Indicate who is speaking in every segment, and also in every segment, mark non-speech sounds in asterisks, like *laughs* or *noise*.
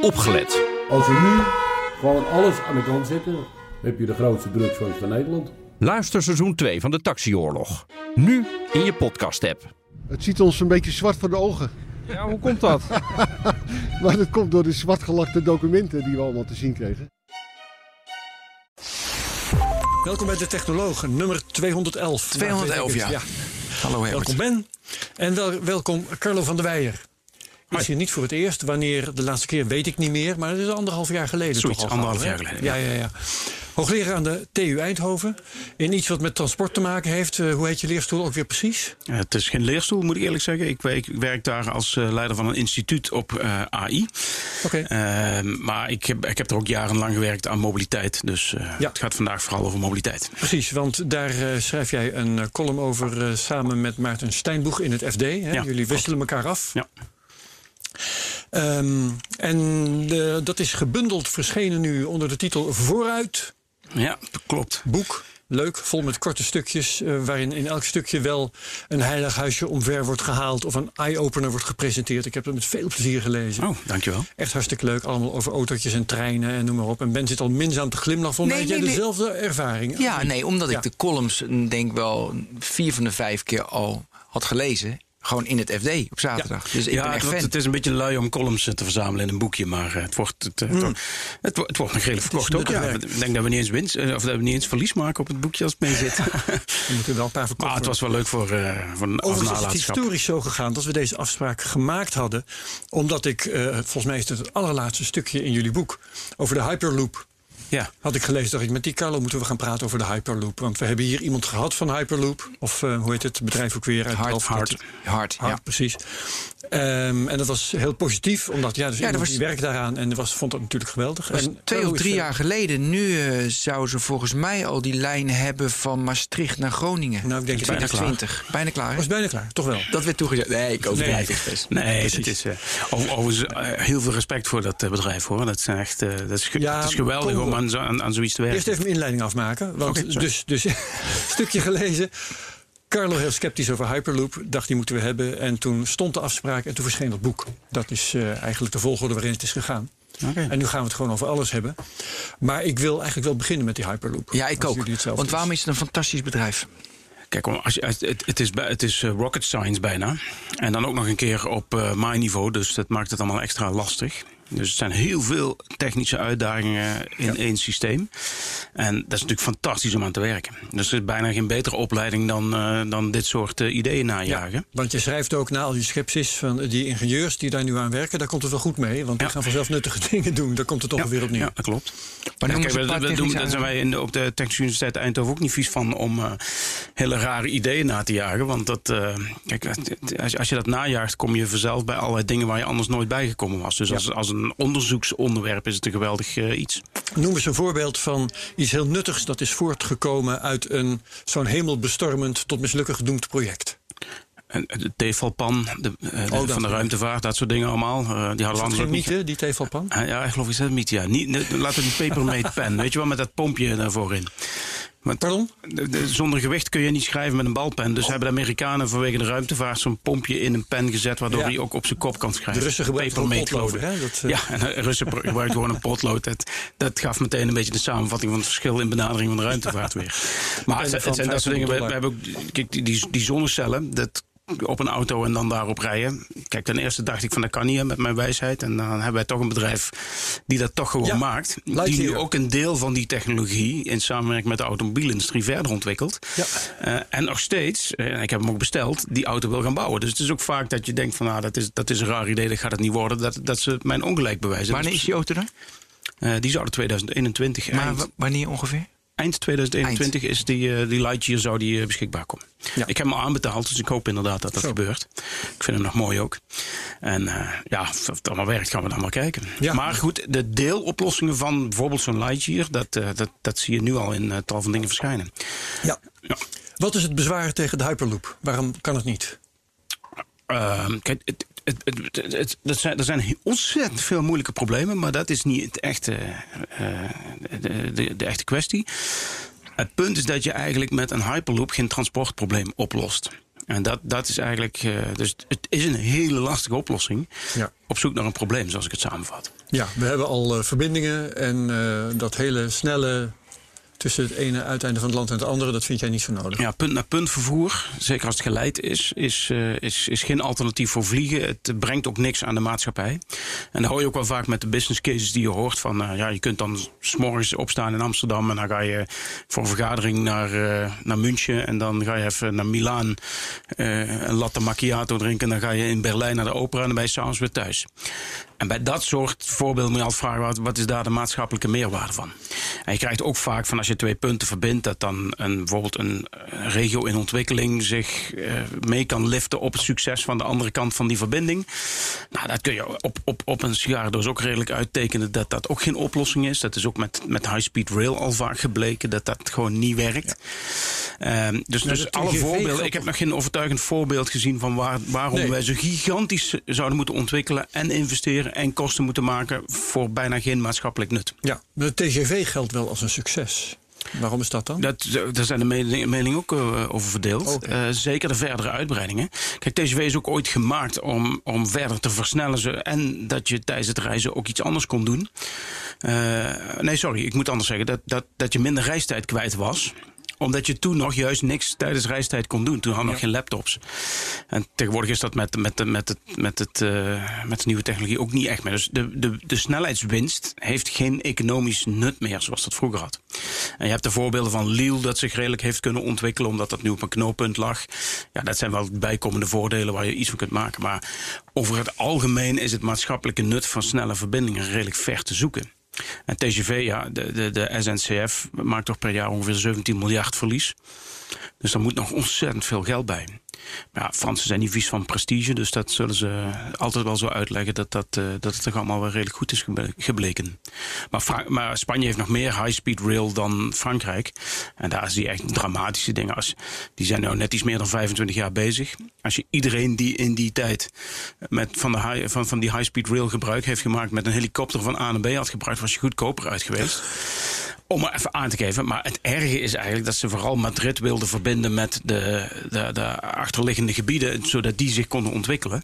Speaker 1: opgelet.
Speaker 2: Als we nu gewoon alles aan de kant zetten, heb je de grootste drugsfans van Nederland.
Speaker 1: Luister seizoen 2 van de Taxioorlog. Nu in je podcast-app.
Speaker 3: Het ziet ons een beetje zwart voor de ogen.
Speaker 4: Ja, hoe komt dat? *laughs*
Speaker 3: Maar dat komt door de zwartgelakte documenten die we allemaal te zien kregen.
Speaker 5: Welkom bij de Technoloog, nummer 211.
Speaker 6: 211,
Speaker 5: Nou,
Speaker 6: ja. Hallo Herbert.
Speaker 5: Welkom Ben. En wel, welkom Carlo van der Weijer. Is hier niet voor het eerst. Wanneer de laatste keer weet ik niet meer. Maar dat is anderhalf jaar geleden
Speaker 6: Zoiets,
Speaker 5: toch al
Speaker 6: anderhalf jaar geleden,
Speaker 5: Ja, ja, ja. Hoogleraar aan de TU Eindhoven. In iets wat met transport te maken heeft. Eh, hoe heet je leerstoel ook weer precies?
Speaker 6: Het is geen leerstoel, moet ik eerlijk zeggen. Ik, werk- ik werk daar als eh, leider van een instituut op eh, AI.
Speaker 5: Oké.
Speaker 6: Eh, maar ik heb, ik heb er ook jarenlang gewerkt aan mobiliteit. Dus
Speaker 5: Ja.
Speaker 6: het gaat vandaag vooral over mobiliteit.
Speaker 5: Precies, want daar schrijf jij een column over samen met Maarten Steinboeg in het FD. Hè?
Speaker 6: Ja,
Speaker 5: Jullie wisselen elkaar af.
Speaker 6: Ja.
Speaker 5: Ehm, en eh, dat is gebundeld verschenen nu onder de titel Vooruit.
Speaker 6: Ja, klopt.
Speaker 5: Boek. Leuk, vol met korte stukjes, eh, waarin in elk stukje wel een heilig huisje omver wordt gehaald of een eye-opener wordt gepresenteerd. Ik heb dat met veel plezier gelezen.
Speaker 6: Oh, dankjewel.
Speaker 5: Echt hartstikke leuk, allemaal over autootjes en treinen en noem maar op. En Ben zit al minzaam te glimlachen. Volgens mij
Speaker 6: Nee,
Speaker 5: heb jij
Speaker 6: nee, nee.
Speaker 5: dezelfde ervaring.
Speaker 6: Ja, nee, omdat ik de columns denk wel vier van de vijf keer al had gelezen. Gewoon in het FD op zaterdag. Dus ik
Speaker 7: ja,
Speaker 6: ben
Speaker 7: het,
Speaker 6: echt fan.
Speaker 7: het is een beetje lui om columns te verzamelen in een boekje, maar eh, het wordt, het, eh, het, wordt- het, wordt- wordt nog redelijk verkocht ook. Ja. Ik denk dat we niet eens winst, eh, of dat we niet eens verlies maken op het boekje als het mee zit. *laughs*
Speaker 5: Er moeten wel een paar
Speaker 7: maar het was wel leuk voor, eh voor een
Speaker 5: Overigens is het historisch zo gegaan dat we deze afspraak gemaakt hadden. Omdat ik, volgens mij is het het allerlaatste stukje in jullie boek. over de Hyperloop.
Speaker 7: Ja.
Speaker 5: Had ik gelezen, dacht ik, met die Carlo moeten we gaan praten over de Hyperloop. Want we hebben hier iemand gehad van Hyperloop. Of eh, hoe heet het bedrijf ook weer? uit
Speaker 6: Hard, hard, Hard, ja.
Speaker 5: precies. Ehm, en dat was heel positief, omdat ja, dus
Speaker 6: Ja, dat
Speaker 5: iemand
Speaker 6: was-
Speaker 5: die werkt daaraan en was, vond dat natuurlijk geweldig.
Speaker 6: Dat was
Speaker 5: En
Speaker 6: twee of drie jaar geleden. Nu eh, zou ze volgens mij al die lijn hebben van Maastricht naar Groningen.
Speaker 5: Nou, ik denk bijna
Speaker 6: 2020. Bijna klaar. hè?
Speaker 5: Was bijna klaar, toch wel.
Speaker 6: Dat werd toegezegd. Nee, ik overdrijf het best.
Speaker 7: Nee,
Speaker 5: Precies.
Speaker 7: het is eh, overigens eh, heel veel respect voor dat bedrijf hoor. Dat, zijn echt, eh, dat is, ge-
Speaker 5: Ja,
Speaker 7: het is geweldig om aan, aan, aan zoiets te werken.
Speaker 5: Eerst even mijn inleiding afmaken. Want dus, dus *laughs* stukje gelezen. Carlo heel sceptisch over Hyperloop. Dacht die moeten we hebben. En toen stond de afspraak en toen verscheen dat boek. Dat is eh, eigenlijk de volgorde waarin het is gegaan.
Speaker 7: Oké.
Speaker 5: En nu gaan we het gewoon over alles hebben. Maar ik wil eigenlijk wel beginnen met die Hyperloop.
Speaker 6: Ja, ik ook.
Speaker 5: jullie het zelf
Speaker 6: Want waarom is het een fantastisch bedrijf?
Speaker 7: Kijk, als je, het, het is, bij- het is eh, rocket science bijna. En dan ook nog een keer op eh niveau. Dus dat maakt het allemaal extra lastig. Dus het zijn heel veel technische uitdagingen in één systeem. En dat is natuurlijk fantastisch om aan te werken. Dus er is bijna geen betere opleiding dan, eh, dan dit soort eh, ideeën najagen.
Speaker 5: Want je schrijft ook na al die sceptisch van die ingenieurs die daar nu aan werken. Daar komt het wel goed mee. Want die gaan vanzelf nuttige *laughs* dingen doen. Daar komt het toch weer opnieuw.
Speaker 7: Ja, dat klopt.
Speaker 6: Maar noem
Speaker 7: kijk, we, doen, daar zijn wij in de, op de Technische Universiteit Eindhoven ook niet vies van om eh, hele rare ideeën na te jagen. Want dat, kijk, als, je- als je dat najaagt, kom je vanzelf bij allerlei dingen waar je anders nooit bij gekomen was. Dus als, als een onderzoeksonderwerp is het een geweldig eh, iets.
Speaker 5: Noem eens een voorbeeld van iets heel nuttigs dat is voortgekomen uit een zo'n hemelbestormend tot mislukken gedoemd project.
Speaker 7: En De tevalpan de, eh, de-
Speaker 5: dat
Speaker 7: van de ruimtevaart, dat soort dingen allemaal. eh, die hadden
Speaker 5: Is dat mythe, die tevelpan?
Speaker 7: Ja, ik geloof ik dat niet. Ja. Niet, laten we die papermate pen, weet je wel, met dat pompje daarvoor in.
Speaker 5: Pardon?
Speaker 7: de- de- zonder gewicht kun je niet schrijven met een balpen. Dus hebben de Amerikanen vanwege de ruimtevaart zo'n pompje in een pen gezet, waardoor
Speaker 5: Ja.
Speaker 7: hij ook op zijn kop kan schrijven.
Speaker 5: De Russen gebruiken hè? Dat, eh,
Speaker 7: Ja, en de Russen gebruiken gewoon een potlood. Dat, dat gaf meteen een beetje de samenvatting van het verschil in benadering van de ruimtevaart weer. *laughs* Maar het, zijn dat soort dingen. We, we
Speaker 5: 500
Speaker 7: hebben ook kijk, die, die, die zonnecellen. Dat op een auto en dan daarop rijden. Kijk, ten eerste dacht ik van dat kan niet met mijn wijsheid. En dan hebben wij toch een bedrijf die dat toch gewoon
Speaker 5: Ja,
Speaker 7: maakt. Die nu ook een deel van die technologie in samenwerking met de automobielindustrie verder ontwikkelt.
Speaker 5: Ja.
Speaker 7: Eh, en nog steeds, eh, ik heb hem ook besteld, die auto wil gaan bouwen. Dus het is ook vaak dat je denkt van nou, dat is, dat is een raar idee, dat gaat het niet worden. Dat, dat ze mijn ongelijk bewijzen.
Speaker 6: Wanneer is die auto er?
Speaker 7: Eh, die zouden 2021,
Speaker 6: Maar
Speaker 7: eind,
Speaker 6: wanneer ongeveer?
Speaker 7: Eind 2021 is die, eh, die Lightyear zou die, eh, beschikbaar komen.
Speaker 5: Ja.
Speaker 7: Ik heb hem al aanbetaald, dus ik hoop inderdaad dat dat
Speaker 5: Zo.
Speaker 7: gebeurt. Ik vind hem nog mooi ook. En eh, ja, of het allemaal werkt, gaan we dan maar kijken.
Speaker 5: Ja.
Speaker 7: Maar goed, de deeloplossingen van bijvoorbeeld zo'n Lightyear, dat, dat, dat zie je nu al in tal van dingen verschijnen.
Speaker 5: Ja.
Speaker 7: Ja.
Speaker 5: Wat is het bezwaar tegen de Hyperloop? Waarom kan het niet?
Speaker 7: Ehm, kijk, het, het, het, het, dat zijn, er zijn ontzettend veel moeilijke problemen, maar dat is niet het echte, eh, de, de, de echte kwestie. Het punt is dat je eigenlijk met een Hyperloop geen transportprobleem oplost. En dat, dat is eigenlijk. eh, dus het is een hele lastige oplossing.
Speaker 5: Ja.
Speaker 7: Op zoek naar een probleem, zoals ik het samenvat.
Speaker 5: Ja, we hebben al eh, verbindingen en eh, dat hele snelle tussen het ene uiteinde van het land en het andere, dat vind jij niet zo nodig.
Speaker 7: Ja, punt-naar-punt vervoer, zeker als het geleid is, is, eh, is, is geen alternatief voor vliegen. Het brengt ook niks aan de maatschappij. En dan hoor je ook wel vaak met de business cases die je hoort van, eh, ja, je kunt dan s'morgens opstaan in Amsterdam en dan ga je voor een vergadering naar, eh, naar München en dan ga je even naar Milaan een latte macchiato drinken en dan ga je in Berlijn naar de opera en dan ben je s'avonds weer thuis. En bij dat soort voorbeelden moet je altijd vragen: wat, wat is daar de maatschappelijke meerwaarde van? En je krijgt ook vaak van als je twee punten verbindt, dat dan een, bijvoorbeeld een, regio in ontwikkeling zich eh, mee kan liften op het succes van de andere kant van die verbinding. Nou, dat kun je op, op, op een sigarendoos ook redelijk uittekenen dat dat ook geen oplossing is. Dat is ook met, met high-speed rail al vaak gebleken dat dat gewoon niet werkt. Ehm, dus
Speaker 5: Nou,
Speaker 7: dus alle voorbeelden. Ik heb nog geen overtuigend voorbeeld gezien van waar, waarom
Speaker 5: Nee.
Speaker 7: wij zo gigantisch zouden moeten ontwikkelen en investeren en kosten moeten maken voor bijna geen maatschappelijk nut.
Speaker 5: Ja, de TGV geldt wel als een succes. Waarom is dat dan?
Speaker 7: Dat, daar zijn de meningen ook eh, over verdeeld. Eh, zeker de verdere uitbreidingen. Kijk, TGV is ook ooit gemaakt om, om verder te versnellen. Ze, en dat je tijdens het reizen ook iets anders kon doen. Eh, nee, sorry, ik moet anders zeggen. Dat, dat, dat je minder reistijd kwijt was omdat je toen nog juist niks tijdens reistijd kon doen. Toen hadden we nog geen laptops. En tegenwoordig is dat met, met, de- met, het, met, het, eh, met de nieuwe technologie ook niet echt meer. Dus de, de, de snelheidswinst heeft geen economisch nut meer zoals dat vroeger had. En je hebt de voorbeelden van Lille dat zich redelijk heeft kunnen ontwikkelen omdat dat nu op een knooppunt lag. Ja, dat zijn wel bijkomende voordelen waar je iets van kunt maken. Maar over het algemeen is het maatschappelijke nut van snelle verbindingen redelijk ver te zoeken. En TGV, ja, de, de, de SNCF maakt toch per jaar ongeveer 17 miljard verlies. Dus daar moet nog ontzettend veel geld bij. Maar ja, Fransen zijn niet vies van prestige, dus dat zullen ze altijd wel zo uitleggen dat, dat, eh, dat het toch allemaal wel redelijk goed is gebleken. Maar, maar Spanje heeft nog meer high-speed rail dan Frankrijk. En daar zie je echt dramatische dingen. Als, die zijn nu net iets meer dan 25 jaar bezig. Als je iedereen die in die tijd met van, de high, van, van die high-speed rail gebruik heeft gemaakt met een helikopter van A naar B had gebruikt, was je goedkoper uit geweest. Om maar even aan te geven. Maar het erge is eigenlijk dat ze vooral Madrid wilden verbinden met de, de, de achterliggende gebieden, zodat die zich konden ontwikkelen.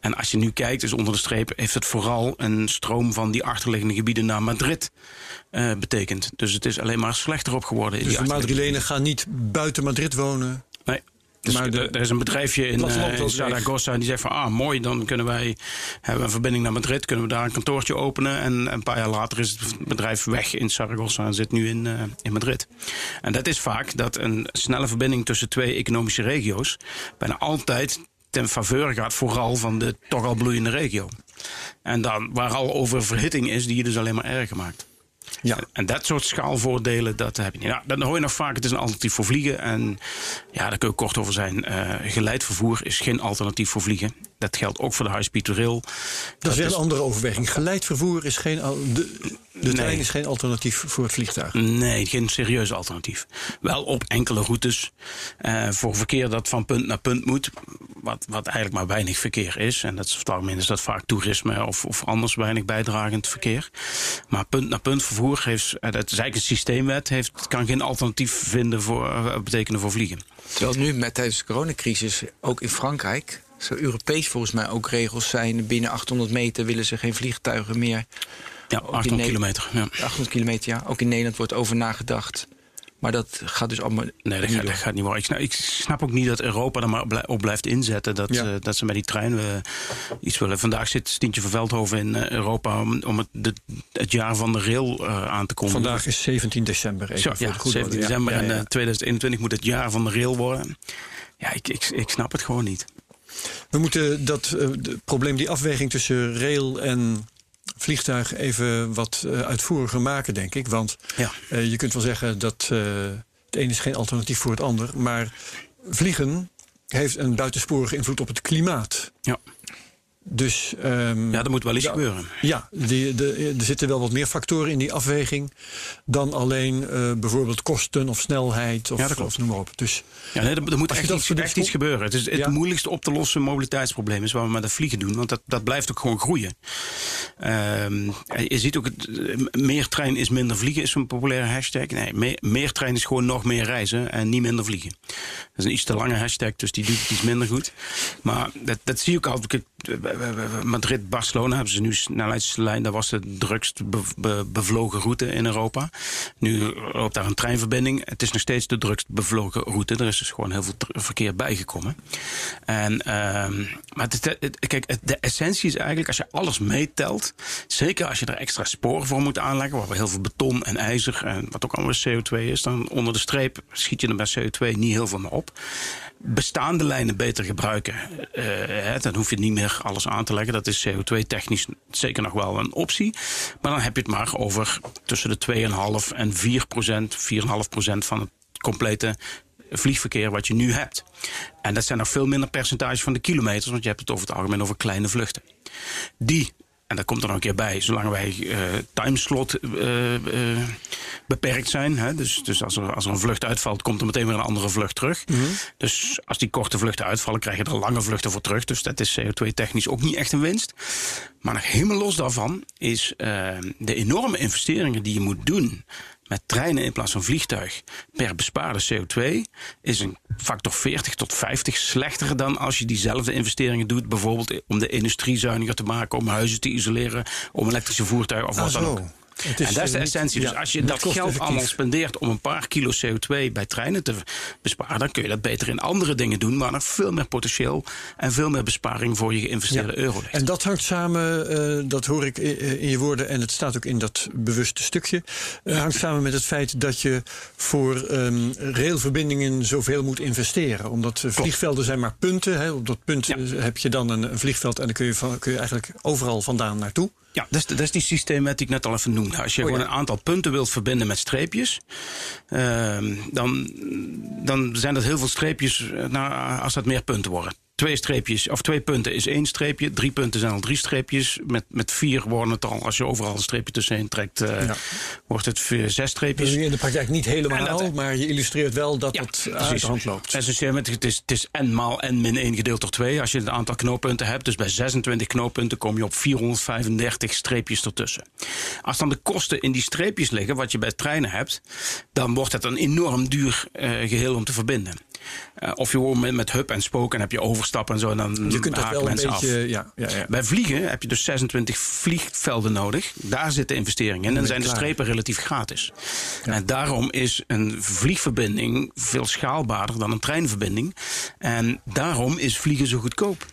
Speaker 7: En als je nu kijkt, dus onder de streep, heeft het vooral een stroom van die achterliggende gebieden naar Madrid eh, betekend. Dus het is alleen maar slechter op geworden. in
Speaker 5: dus
Speaker 7: die
Speaker 5: de Madrilenen gaan niet buiten Madrid wonen.
Speaker 7: Nee. Dus
Speaker 5: Maar de-
Speaker 7: er- is een bedrijfje in, eh, in. Zaragoza en die zegt van ah mooi, dan kunnen wij hebben een verbinding naar Madrid, kunnen we daar een kantoortje openen en een paar jaar later is het bedrijf weg in Zaragoza en zit nu in, eh, in Madrid. En dat is vaak dat een snelle verbinding tussen twee economische regio's bijna altijd ten faveur gaat vooral van de toch al bloeiende regio. En dan waar al over verhitting is, die je dus alleen maar erger maakt.
Speaker 5: Ja.
Speaker 7: En dat soort schaalvoordelen, dat heb je niet. Nou, dan hoor je nog vaak, het is een alternatief voor vliegen. En ja, daar kun je kort over zijn. Eh geleidvervoer is geen alternatief voor vliegen. Dat geldt ook voor de high-speed rail.
Speaker 5: Dat is weer een andere overweging. Geleidvervoer is geen. De, de trein
Speaker 7: Nee.
Speaker 5: is geen alternatief voor het vliegtuig.
Speaker 7: Nee, geen serieus alternatief. Wel op enkele routes. eh, voor verkeer dat van punt naar punt moet. Wat, wat eigenlijk maar weinig verkeer is. En dat is, op het algemeen is dat vaak toerisme of, of anders weinig bijdragend verkeer. Maar punt naar punt vervoer heeft. eh, Dat is eigenlijk een systeemwet. Heeft, kan geen alternatief vinden voor, eh, betekenen voor vliegen.
Speaker 6: Terwijl nu met tijdens de coronacrisis, ook in Frankrijk, zo Europees volgens mij ook regels zijn. Binnen 800 meter willen ze geen vliegtuigen meer.
Speaker 7: Ja,
Speaker 6: Ook in
Speaker 7: 800
Speaker 6: Ne-
Speaker 7: kilometer. Ja.
Speaker 6: 800 kilometer, ja. Ook in Nederland wordt over nagedacht. Maar dat gaat dus allemaal.
Speaker 7: Nee, dat
Speaker 6: niet
Speaker 7: gaat, dat gaat niet worden. Ik snap, ik snap ook niet dat Europa er maar op blij- op blijft inzetten. Dat,
Speaker 5: Ja.
Speaker 7: eh, dat ze met die trein eh, iets willen. Vandaag zit Stientje van Veldhoven in eh, Europa om, om het, de- het jaar van de rail eh, aan te kondigen.
Speaker 5: Vandaag is 17 december. Even
Speaker 7: Zo, ja,
Speaker 5: de goede
Speaker 7: 17
Speaker 5: orde. Ja,
Speaker 7: december
Speaker 5: ja, ja.
Speaker 7: en eh, 2021 moet het jaar van de rail worden. Ja, ik, ik, ik snap het gewoon niet.
Speaker 5: We moeten dat eh, probleem, die afweging tussen rail en vliegtuig, even wat eh, uitvoeriger maken, denk ik. Want
Speaker 7: Ja.
Speaker 5: eh, je kunt wel zeggen dat het een is geen alternatief voor het ander. Maar vliegen heeft een buitensporige invloed op het klimaat.
Speaker 7: Ja.
Speaker 5: Dus, ehm,
Speaker 7: Ja, dat moet wel
Speaker 5: Ja.
Speaker 7: gebeuren.
Speaker 5: ja, die, de, er zitten wel wat meer factoren in die afweging dan alleen eh, bijvoorbeeld kosten of snelheid of,
Speaker 7: Ja, dat klopt.
Speaker 5: of noem maar op. Dus
Speaker 7: Ja, nee, er, er moet echt, iets, echt iets gebeuren. Het is het
Speaker 5: Ja.
Speaker 7: moeilijkste op te lossen mobiliteitsprobleem is wat we met het vliegen doen. Want dat, dat blijft ook gewoon groeien. Ehm, je ziet ook, het, eh, meer trein is minder vliegen is een populaire hashtag. Nee, meer, meer trein is gewoon nog meer reizen en niet minder vliegen. Dat is een iets te lange hashtag, dus die doet het iets minder goed. Maar dat, dat zie je ook altijd. Madrid-Barcelona hebben ze nu snelheidslijn. Dat was de drukst be- be- bevlogen route in Europa. Nu loopt daar een treinverbinding. Het is nog steeds de drukst bevlogen route. Er is dus gewoon heel veel verkeer bijgekomen. En, ehm, maar kijk, de essentie is eigenlijk als je alles meetelt. Zeker als je er extra sporen voor moet aanleggen. Waar heel veel beton en ijzer. En wat ook allemaal CO2 is. Dan onder de streep schiet je er bij CO2 niet heel veel meer op bestaande lijnen beter gebruiken. eh, dan hoef je niet meer alles aan te leggen. Dat is CO2-technisch zeker nog wel een optie. Maar dan heb je het maar over tussen de 2,5 en 4 procent, 4,5 procent van het complete vliegverkeer wat je nu hebt. En dat zijn nog veel minder percentage van de kilometers, want je hebt het over het algemeen over kleine vluchten. Die, en dat komt er nog een keer bij, zolang wij eh timeslot eh, eh, beperkt zijn. Hè, dus dus als, er, als er een vlucht uitvalt, komt er meteen weer een andere vlucht terug. Dus als die korte vluchten uitvallen, krijg je er lange vluchten voor terug. Dus dat is CO2-technisch ook niet echt een winst. Maar nog helemaal los daarvan is de enorme investeringen die je moet doen met treinen in plaats van vliegtuig per bespaarde CO2 is een factor 40 tot 50 slechter dan als je diezelfde investeringen doet, bijvoorbeeld om de industrie zuiniger te maken, om huizen te isoleren, om elektrische voertuigen of wat dan ook.
Speaker 5: Het
Speaker 7: en dat is de
Speaker 5: eh, niet-
Speaker 7: essentie. Dus als je dat geld allemaal spendeert om een paar kilo CO2 bij treinen te besparen, dan kun je dat beter in andere dingen doen waar nog veel meer potentieel en veel meer besparing voor je geïnvesteerde euro ligt.
Speaker 5: En dat hangt samen, eh, dat hoor ik i- in je woorden en het staat ook in dat bewuste stukje. eh, hangt samen met het feit dat je voor ehm, railverbindingen zoveel moet investeren. Omdat eh, vliegvelden zijn maar punten. Hè. Op dat punt
Speaker 7: Ja.
Speaker 5: eh, heb je dan een, een vliegveld en dan kun je, van, kun je eigenlijk overal vandaan naartoe.
Speaker 7: Ja, dat is, dat is die systeemwet die ik net al even noemde. Als je
Speaker 5: Oh,
Speaker 7: gewoon een aantal punten wilt verbinden met streepjes, ehm, dan, dan zijn dat heel veel streepjes eh, nou, als dat meer punten worden. Twee streepjes, of twee punten is één streepje. Drie punten zijn al drie streepjes. Met, met vier worden het al, als je overal een streepje tussenin trekt, eh,
Speaker 5: Ja.
Speaker 7: wordt het vier, zes streepjes.
Speaker 5: Dus in de praktijk niet helemaal,
Speaker 7: En dat-
Speaker 5: maar je illustreert wel dat
Speaker 7: Ja,
Speaker 5: het uit
Speaker 7: precies.
Speaker 5: de hand loopt.
Speaker 7: Met- het is, het is n maal n min 1 gedeeld door 2. Als je het aantal knooppunten hebt, dus bij 26 knooppunten kom je op 435 streepjes ertussen. Als dan de kosten in die streepjes liggen, wat je bij treinen hebt, dan wordt het een enorm duur eh, geheel om te verbinden. Eh, of je gewoon met, met hub en spook en heb je overstappen en zo, en dan
Speaker 5: Je kunt dat wel een
Speaker 7: mensen af.
Speaker 5: beetje. Ja, ja, ja.
Speaker 7: Bij vliegen heb je dus 26 vliegvelden nodig. Daar zit de investering in. En dan zijn de strepen relatief gratis. En daarom is een vliegverbinding veel schaalbaarder dan een treinverbinding. En daarom is vliegen zo goedkoop.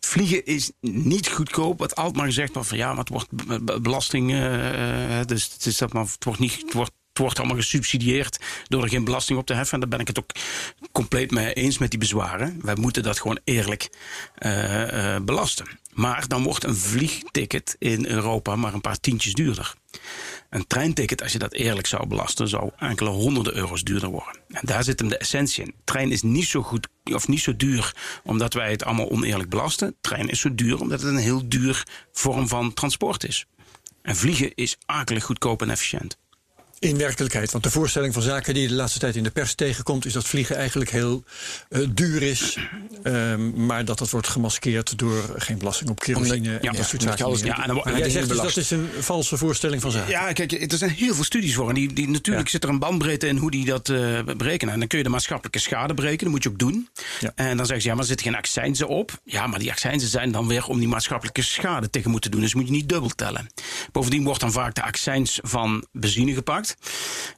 Speaker 7: Vliegen is niet goedkoop. Wat altijd maar gezegd wordt van ja, maar het wordt be- be- belasting. eh, eh, dus het, is dat maar, het wordt niet. Het wordt, wordt allemaal gesubsidieerd door er geen belasting op te heffen. En daar ben ik het ook compleet mee eens met die bezwaren. Wij moeten dat gewoon eerlijk eh, eh, belasten. Maar dan wordt een vliegticket in Europa maar een paar tientjes duurder. Een treinticket, als je dat eerlijk zou belasten, zou enkele honderden euro's duurder worden. En daar zit hem de essentie in. Trein is niet zo goed of niet zo duur omdat wij het allemaal oneerlijk belasten. Trein is zo duur omdat het een heel duur vorm van transport is. En vliegen is akelig goedkoop en efficiënt.
Speaker 5: In werkelijkheid, want de voorstelling van zaken die je de laatste tijd in de pers tegenkomt, is dat vliegen eigenlijk heel eh, duur is, ehm, maar dat dat wordt gemaskeerd door geen belasting op kerosine en
Speaker 7: ja,
Speaker 5: dat soort zaken.
Speaker 6: alles
Speaker 5: meer.
Speaker 7: Ja, en dan wordt-
Speaker 5: Maar
Speaker 7: en
Speaker 5: jij zegt
Speaker 6: is
Speaker 5: dus dat is een valse voorstelling van zaken.
Speaker 7: Ja, kijk, er zijn heel veel studies voor. En die, die, natuurlijk
Speaker 5: Ja.
Speaker 7: zit er een bandbreedte in hoe die dat eh, berekenen. En dan kun je de maatschappelijke schade berekenen. Dat moet je ook doen.
Speaker 5: Ja.
Speaker 7: En dan zeggen ze, ja, maar er zit geen accijnzen op. Ja, maar die accijnzen zijn dan weer om die maatschappelijke schade tegen moeten doen. Dus moet je niet dubbel tellen. Bovendien wordt dan vaak de accijns van benzine gepakt.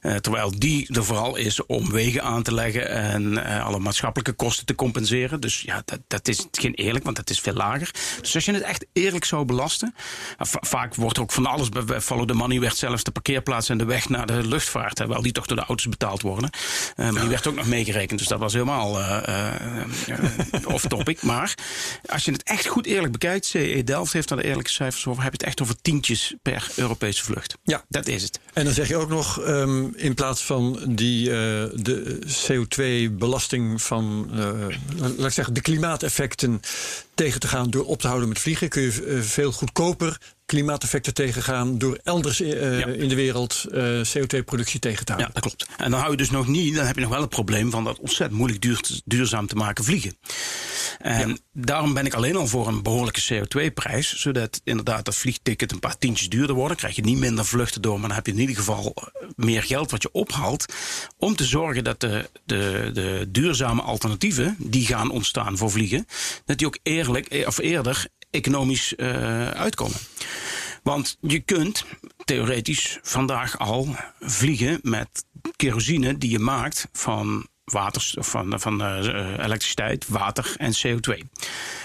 Speaker 7: Eh, terwijl die er vooral is om wegen aan te leggen en eh, alle maatschappelijke kosten te compenseren. Dus ja, dat, dat is geen eerlijk, want dat is veel lager. Dus als je het echt eerlijk zou belasten. eh, va- vaak wordt er ook van alles bij Follow the Money werd zelfs de parkeerplaats en de weg naar de luchtvaart. Terwijl die toch door de auto's betaald worden. Maar die werd ook nog meegerekend. Dus dat was helemaal eh, eh, eh, off topic. *laughs* Maar als je het echt goed eerlijk bekijkt, CE Delft heeft daar de eerlijke cijfers over. Heb je het echt over tientjes per Europese vlucht.
Speaker 5: Ja.
Speaker 7: Dat is het.
Speaker 5: En dan zeg je ook nog, ehm, in plaats van die, eh, de CO2-belasting van, eh, laat ik zeggen, de klimaateffecten tegen te gaan door op te houden met vliegen. Kun je eh, veel goedkoper klimaateffecten tegengaan door elders eh,
Speaker 7: Ja.
Speaker 5: in de wereld eh, CO2-productie tegen te
Speaker 7: Ja,
Speaker 5: houden.
Speaker 7: dat klopt. En dan hou je dus nog niet, dan heb je nog wel het probleem van dat ontzettend moeilijk duur, duurzaam te maken vliegen. En daarom ben ik alleen al voor een behoorlijke CO2-prijs, zodat inderdaad dat vliegticket een paar tientjes duurder wordt. Dan krijg je niet minder vluchten door, maar dan heb je in ieder geval meer geld wat je ophaalt. Om te zorgen dat de, de, de duurzame alternatieven die gaan ontstaan voor vliegen, dat die ook eerlijk eh, of eerder economisch eh, uitkomen. Want je kunt theoretisch vandaag al vliegen met kerosine die je maakt van water, van, van eh, eh, elektriciteit, water en CO2.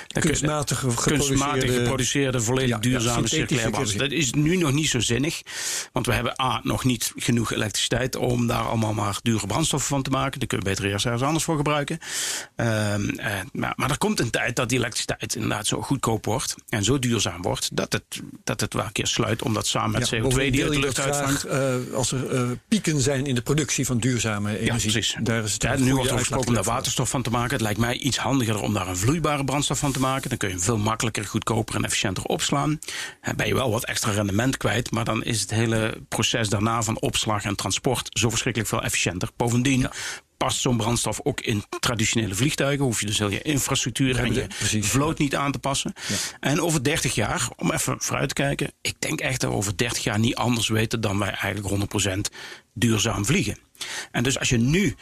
Speaker 7: Dan kun
Speaker 5: Kunstmatig geproduceerde-
Speaker 7: volledig
Speaker 5: Ja, ja,
Speaker 7: duurzame
Speaker 5: synthetische
Speaker 7: circulaire. Dat is nu nog niet zo zinnig. Want we hebben A, nog niet genoeg elektriciteit om daar allemaal maar dure brandstoffen van te maken. Daar kun je beter eerst ergens anders voor gebruiken. Ehm, eh, maar, maar er komt een tijd dat die elektriciteit inderdaad zo goedkoop wordt en zo duurzaam wordt dat het, dat het wel een keer sluit, omdat samen met
Speaker 5: Ja,
Speaker 7: CO2
Speaker 5: bovendien
Speaker 7: die uit de lucht
Speaker 5: dat
Speaker 7: uitvangt.
Speaker 5: eh, als er pieken zijn in de productie van duurzame energie.
Speaker 7: precies.
Speaker 5: Daar is het
Speaker 7: Ja,
Speaker 5: een
Speaker 7: nu wordt er gesproken om daar waterstof van te maken. Het lijkt mij iets handiger om daar een vloeibare brandstof van te maken. Dan kun je hem veel makkelijker, goedkoper en efficiënter opslaan. Dan ben je wel wat extra rendement kwijt. Maar dan is het hele proces daarna van opslag en transport zo verschrikkelijk veel efficiënter. Bovendien past zo'n brandstof ook in traditionele vliegtuigen. Hoef je dus heel je infrastructuur en je
Speaker 5: precies,
Speaker 7: vloot niet aan te passen. En over 30 jaar, om even vooruit te kijken. Ik denk echt dat we over 30 jaar niet anders weten dan wij eigenlijk 100% duurzaam vliegen. En dus als je nu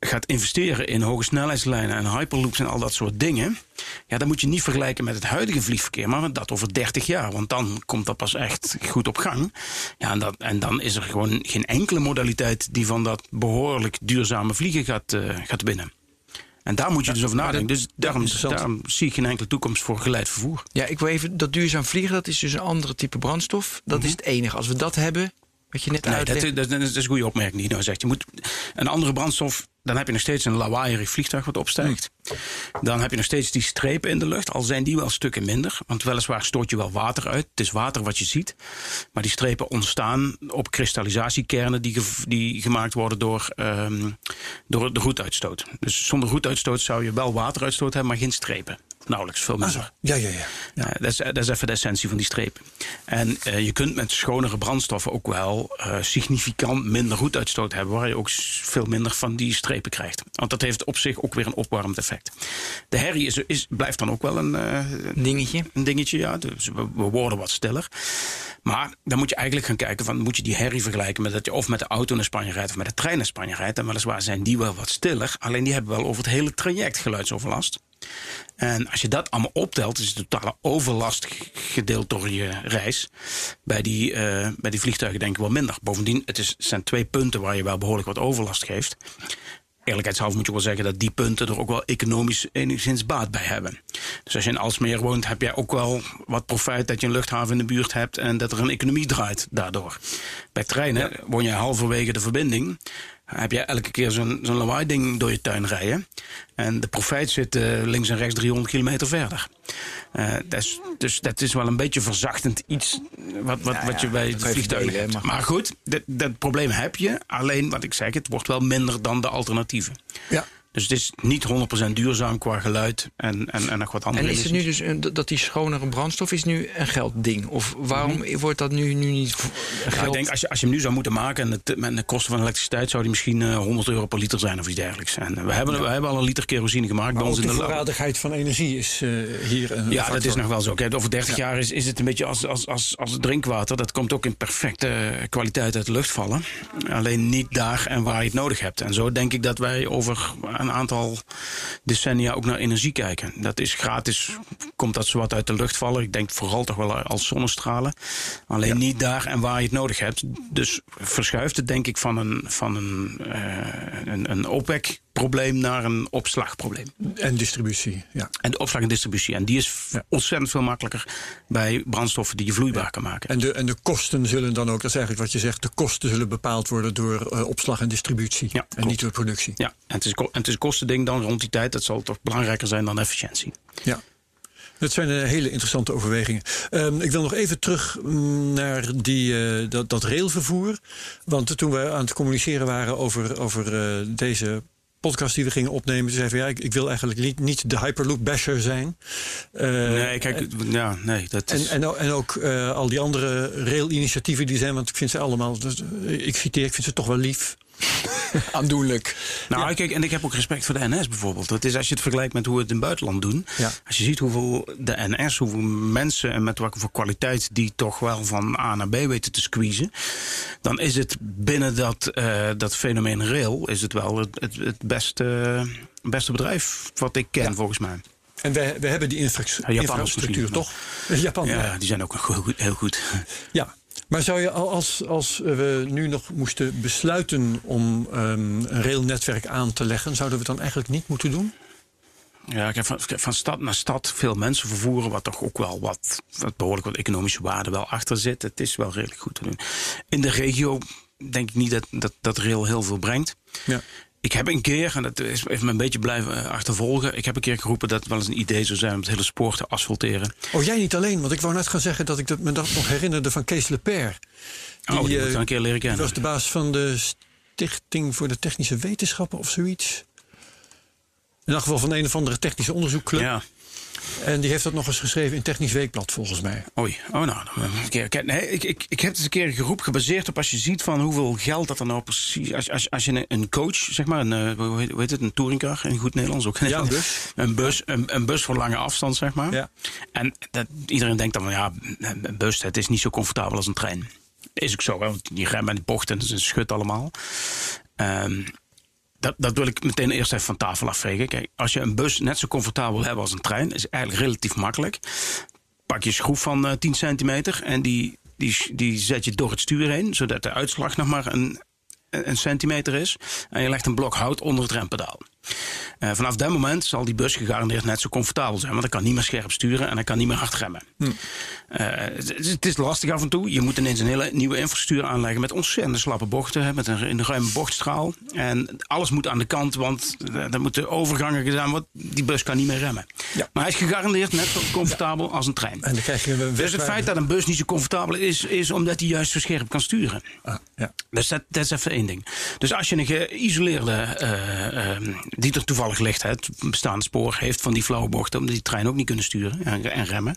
Speaker 7: gaat investeren in hoge snelheidslijnen en hyperloops en al dat soort dingen. Ja, dan moet je niet vergelijken met het huidige vliegverkeer, maar dat over 30 jaar. Want dan komt dat pas echt goed op gang. Ja, en, dat, en dan is er gewoon geen enkele modaliteit die van dat behoorlijk duurzame vliegen gaat, eh, gaat winnen. En daar moet je dus over nadenken. Dus daarom, zie ik geen enkele toekomst voor geleid vervoer.
Speaker 6: Ja, ik wil even dat duurzaam vliegen, dat is dus een andere type brandstof. Dat is het enige. Als we dat hebben, wat je net.
Speaker 7: Nee, dat, dat, is- dat is een goede opmerking die je nou zegt. Je moet een andere brandstof, dan heb je nog steeds een lawaaierig vliegtuig wat opstijgt. Dan heb je nog steeds die strepen in de lucht, al zijn die wel stukken minder. Want weliswaar stoot je wel water uit. Het is water wat je ziet. Maar die strepen ontstaan op kristallisatiekernen die, ge- die gemaakt worden door, ehm, door de roetuitstoot. Dus zonder roetuitstoot zou je wel wateruitstoot hebben, maar geen strepen. Nauwelijks, veel minder.
Speaker 5: Ja, ja, ja.
Speaker 7: Ja, dat, is, dat is even de essentie van die strepen. En eh, je kunt met schonere brandstoffen ook wel eh, significant minder roetuitstoot hebben, waar je ook veel minder van die strepen krijgt. Want dat heeft op zich ook weer een opwarmend effect. De herrie is, is, blijft dan ook wel een, eh,
Speaker 6: Dingetje.
Speaker 7: een dingetje, ja. Dus we, we worden wat stiller. Maar dan moet je eigenlijk gaan kijken van, moet je die herrie vergelijken met dat je of met de auto naar Spanje rijdt of met de trein naar Spanje rijdt. En weliswaar zijn die wel wat stiller, alleen die hebben wel over het hele traject geluidsoverlast. En als je dat allemaal optelt, is de totale overlast gedeeld door je reis. Bij die, eh, bij die vliegtuigen denk ik wel minder. Bovendien, het, is, het zijn twee punten waar je wel behoorlijk wat overlast geeft. Eerlijkheidshalve moet je wel zeggen dat die punten er ook wel economisch enigszins baat bij hebben. Dus als je in Alsmeer woont, heb jij ook wel wat profijt dat je een luchthaven in de buurt hebt en dat er een economie draait daardoor. Bij treinen woon je halverwege de verbinding. Heb je elke keer zo'n zo'n lawaai-ding door je tuin rijden. En de profijt zit eh, links en rechts 300 kilometer verder. Eh, dat is, dus dat is wel een beetje verzachtend iets wat, wat,
Speaker 6: Ja,
Speaker 7: wat je bij
Speaker 6: dat
Speaker 7: het
Speaker 6: kan je
Speaker 7: vliegtuig
Speaker 6: verdelen,
Speaker 7: hebt.
Speaker 6: maar-
Speaker 7: Maar goed, dat, dat probleem heb je. Alleen wat ik zeg, het wordt wel minder dan de alternatieven.
Speaker 5: Ja.
Speaker 7: Dus het is niet 100% duurzaam qua geluid en, en, en nog wat andere
Speaker 6: En is het nu dus een, dat die schonere brandstof is nu een geldding? Of waarom wordt dat nu, nu niet
Speaker 7: Ja, ik denk, als je, als je hem nu zou moeten maken en het, met de kosten van elektriciteit, zou die misschien eh, 100 euro per liter zijn of iets dergelijks. En eh, we, hebben, we hebben al een liter kerosine gemaakt
Speaker 5: Maar
Speaker 7: bij ons in
Speaker 5: de
Speaker 7: de
Speaker 5: voorradigheid van energie is eh, hier een
Speaker 7: Ja,
Speaker 5: factor.
Speaker 7: dat is nog wel zo. Kijk, over 30 jaar is, is het een beetje als, als, als, als drinkwater. Dat komt ook in perfecte eh, kwaliteit uit de lucht vallen. Alleen niet daar en waar je het nodig hebt. En zo denk ik dat wij over een aantal decennia ook naar energie kijken. Dat is gratis, komt dat zowat uit de lucht vallen. Ik denk vooral toch wel als zonnestralen. Alleen niet daar en waar je het nodig hebt. Dus verschuift het denk ik van een, van een, eh, een, een opwekprobleem naar een opslagprobleem.
Speaker 5: En distributie, ja.
Speaker 7: En de opslag en distributie. En die is
Speaker 5: Ja.
Speaker 7: ontzettend veel makkelijker bij brandstoffen die je vloeibaar kan maken.
Speaker 5: En de, en de kosten zullen dan ook, dat is eigenlijk wat je zegt, de kosten zullen bepaald worden door eh, opslag en distributie.
Speaker 7: Ja,
Speaker 5: en
Speaker 7: klopt.
Speaker 5: niet door productie.
Speaker 7: Ja, en het is, en het is een kostending dan rond die tijd. Dat zal toch belangrijker zijn dan efficiëntie.
Speaker 5: Ja. Dat zijn eh, hele interessante overwegingen. Ehm, ik wil nog even terug mm, naar die, eh, dat, dat railvervoer. Want toen we aan het communiceren waren over, over deze podcast die we gingen opnemen, zei van ja, ik, ik wil eigenlijk niet, niet de Hyperloop basher zijn. Uh,
Speaker 7: nee, kijk, ja, nee, dat is...
Speaker 5: En, en, en ook uh, al die andere rail-initiatieven die zijn, want ik vind ze allemaal, dus, ik citeer, ik vind ze toch wel lief. *laughs*
Speaker 6: Aandoenlijk.
Speaker 7: Nou, ja. kijk, en ik heb ook respect voor de NS bijvoorbeeld. Dat is als je het vergelijkt met hoe we het in het buitenland doen.
Speaker 5: Ja.
Speaker 7: Als je ziet hoeveel de NS, hoeveel mensen en met welke voor kwaliteit die toch wel van A naar B weten te squeezen. Dan is het binnen dat, uh, dat fenomeen rail is het wel het, het, het beste, beste bedrijf wat ik ken, ja. volgens mij.
Speaker 5: En we, we hebben die infra
Speaker 7: ja,
Speaker 5: infrastructuur, toch? *laughs*
Speaker 7: Japan, ja, ja, die zijn ook heel goed. Heel goed.
Speaker 5: Ja, maar zou je als, als we nu nog moesten besluiten om um, een railnetwerk aan te leggen, zouden we het dan eigenlijk niet moeten doen?
Speaker 7: Ja, ik heb van, van stad naar stad veel mensen vervoeren, wat toch ook wel wat, wat behoorlijk wat economische waarde wel achter zit. Het is wel redelijk goed te doen. In de regio denk ik niet dat, dat, dat rail heel veel brengt.
Speaker 5: Ja.
Speaker 7: Ik heb een keer, en dat is even me een beetje blijven achtervolgen. Ik heb een keer geroepen dat het wel eens een idee zou zijn om het hele spoor te asfalteren.
Speaker 5: Oh, jij niet alleen, want ik wou net gaan zeggen dat ik dat, me dat nog herinnerde van Kees Leper.
Speaker 7: Die, oh, die ik een keer leren kennen.
Speaker 5: Die was de baas van de Stichting voor de Technische Wetenschappen of zoiets. In elk geval van een of andere technische onderzoekclub.
Speaker 7: Ja.
Speaker 5: En die heeft dat nog eens geschreven in Technisch Weekblad, volgens mij.
Speaker 7: Oei, oh nou, een keer. Nee, ik, ik, ik heb eens een keer een geroep gebaseerd op als je ziet van hoeveel geld dat er nou precies. Als, als, als je een coach, zeg maar, een, hoe heet, hoe heet het, een touringcar in goed Nederlands ook.
Speaker 5: Ja, een bus.
Speaker 7: Een bus, een, een bus voor lange afstand, zeg maar.
Speaker 5: Ja.
Speaker 7: En dat, iedereen denkt dan van ja, een bus, het is niet zo comfortabel als een trein. Is ook zo, hè, want die remmen en die bochten, dat is een schut allemaal. Um, dat, dat wil ik meteen eerst even van tafel afvegen. Kijk, als je een bus net zo comfortabel hebt als een trein, is eigenlijk relatief makkelijk. Pak je schroef van uh, 10 centimeter en die, die, die zet je door het stuur heen, zodat de uitslag nog maar een, een centimeter is. En je legt een blok hout onder het rempedaal. Uh, vanaf dat moment zal die bus gegarandeerd net zo comfortabel zijn. Want hij kan niet meer scherp sturen en hij kan niet meer hard remmen.
Speaker 5: Hm.
Speaker 7: Uh, het, het, is lastig af en toe. Je moet ineens een hele nieuwe infrastructuur aanleggen met ontzettend slappe bochten. Hè, met een, een ruime bochtstraal. En alles moet aan de kant, want er moeten overgangen gedaan worden. Die bus kan niet meer remmen.
Speaker 5: Ja.
Speaker 7: Maar hij is gegarandeerd net zo comfortabel ja. als een trein.
Speaker 5: En dan krijg je een
Speaker 7: dus het feit dat een bus niet zo comfortabel is, is omdat hij juist zo scherp kan sturen.
Speaker 5: Ah, ja.
Speaker 7: Dus dat, dat is even één ding. Dus als je een geïsoleerde, uh, uh, die er toevallig ligt, het bestaande spoor, heeft van die flauwe bochten, omdat die trein ook niet kunnen sturen en, en, remmen.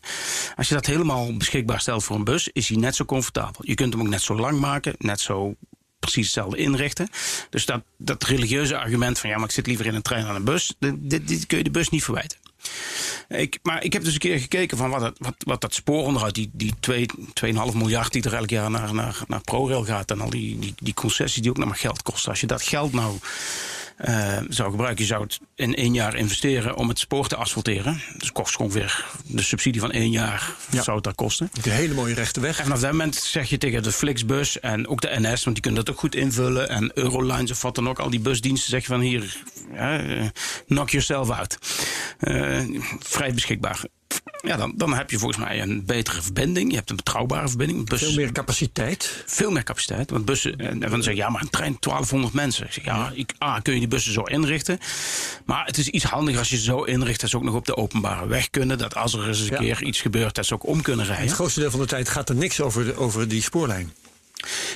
Speaker 7: Als je dat helemaal beschikbaar stelt voor een bus, is hij net zo comfortabel. Je kunt hem ook net zo lang maken, net zo precies hetzelfde inrichten. Dus dat, dat religieuze argument van ja, maar ik zit liever in een trein dan een bus, dit, dit kun je de bus niet verwijten. Ik, maar ik heb dus een keer gekeken van wat, het, wat, wat dat spooronderhoud, die, die 2,5 miljard die er elk jaar naar, naar, naar ProRail gaat en al die, die, die concessies die ook nog maar geld kosten. Als je dat geld nou uh, zou gebruiken, je zou het in één jaar investeren om het spoor te asfalteren. Dus kost ongeveer de subsidie van één jaar
Speaker 5: Ja.
Speaker 7: zou het dat kosten.
Speaker 5: De hele mooie rechte weg.
Speaker 7: En vanaf dat moment zeg je tegen de Flixbus en ook de NS, want die kunnen dat ook goed invullen. En Eurolines of wat dan ook, al die busdiensten zeg je van hier, uh, knock yourself out. Uh, vrij beschikbaar. Ja, dan, dan heb je volgens mij een betere verbinding. Je hebt een betrouwbare verbinding. Bus,
Speaker 5: Veel meer capaciteit.
Speaker 7: veel meer capaciteit. Want bussen, en dan zeg je, ja, maar een trein 1200 mensen. Ik zeg, ja, ik, ah, kun je die bussen zo inrichten. Maar het is iets handiger als je ze zo inricht dat ze ook nog op de openbare weg kunnen. Dat als er eens een
Speaker 5: Ja.
Speaker 7: keer iets gebeurt, dat ze ook om kunnen rijden.
Speaker 5: Het grootste deel van de tijd gaat er niks over, de, over die spoorlijn.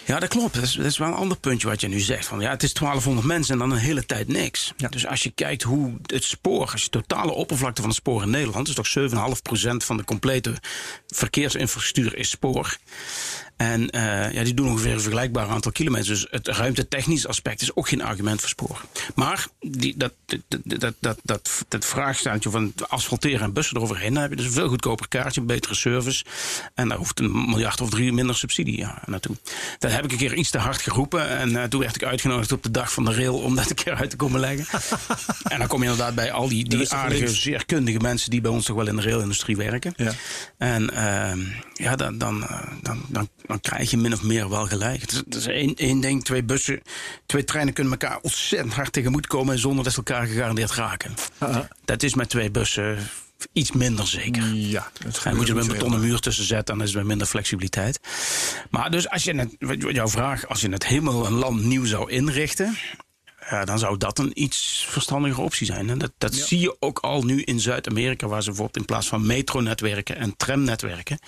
Speaker 7: Ja, dat klopt. Dat is, dat is wel een ander puntje wat je nu zegt. Van, ja, het is 1200 mensen en dan een hele tijd niks.
Speaker 5: Ja.
Speaker 7: Dus als je kijkt hoe het spoor, als je de totale oppervlakte van het spoor in Nederland, is toch 7,5% van de complete verkeersinfrastructuur is spoor. En uh, ja, die doen ongeveer een vergelijkbaar aantal kilometers. Dus het ruimtetechnisch aspect is ook geen argument voor spoor. Maar die, dat, dat, dat, dat, dat, van asfalteren en bussen eroverheen, dan heb je dus een veel goedkoper kaartje, een betere service. En daar hoeft een miljard of drie minder subsidie ja, naartoe. Dat heb ik een keer iets te hard geroepen. En uh, toen werd ik uitgenodigd op de dag van de rail om dat een keer uit te komen leggen. *laughs* en dan kom je inderdaad bij al die, die aardige, zeer kundige mensen die bij ons toch wel in de railindustrie werken.
Speaker 5: Ja.
Speaker 7: En uh, ja, dan, dan, uh, dan, dan, dan krijg je min of meer wel gelijk. Het is, het is één, één ding, twee bussen, twee treinen kunnen elkaar ontzettend hard tegemoet komen zonder dat ze elkaar gegarandeerd raken.
Speaker 5: Uh-huh.
Speaker 7: Dat is met twee bussen iets minder zeker.
Speaker 5: Ja, dat
Speaker 7: En moet je er een betonnen muur tussen zetten, dan is er minder flexibiliteit. Maar dus als je het, jouw vraag, als je het helemaal een land nieuw zou inrichten, ja, dan zou dat een iets verstandige optie zijn. En dat, dat
Speaker 5: Ja.
Speaker 7: zie je ook al nu in Zuid-Amerika, waar ze bijvoorbeeld in plaats van metronetwerken en tramnetwerken,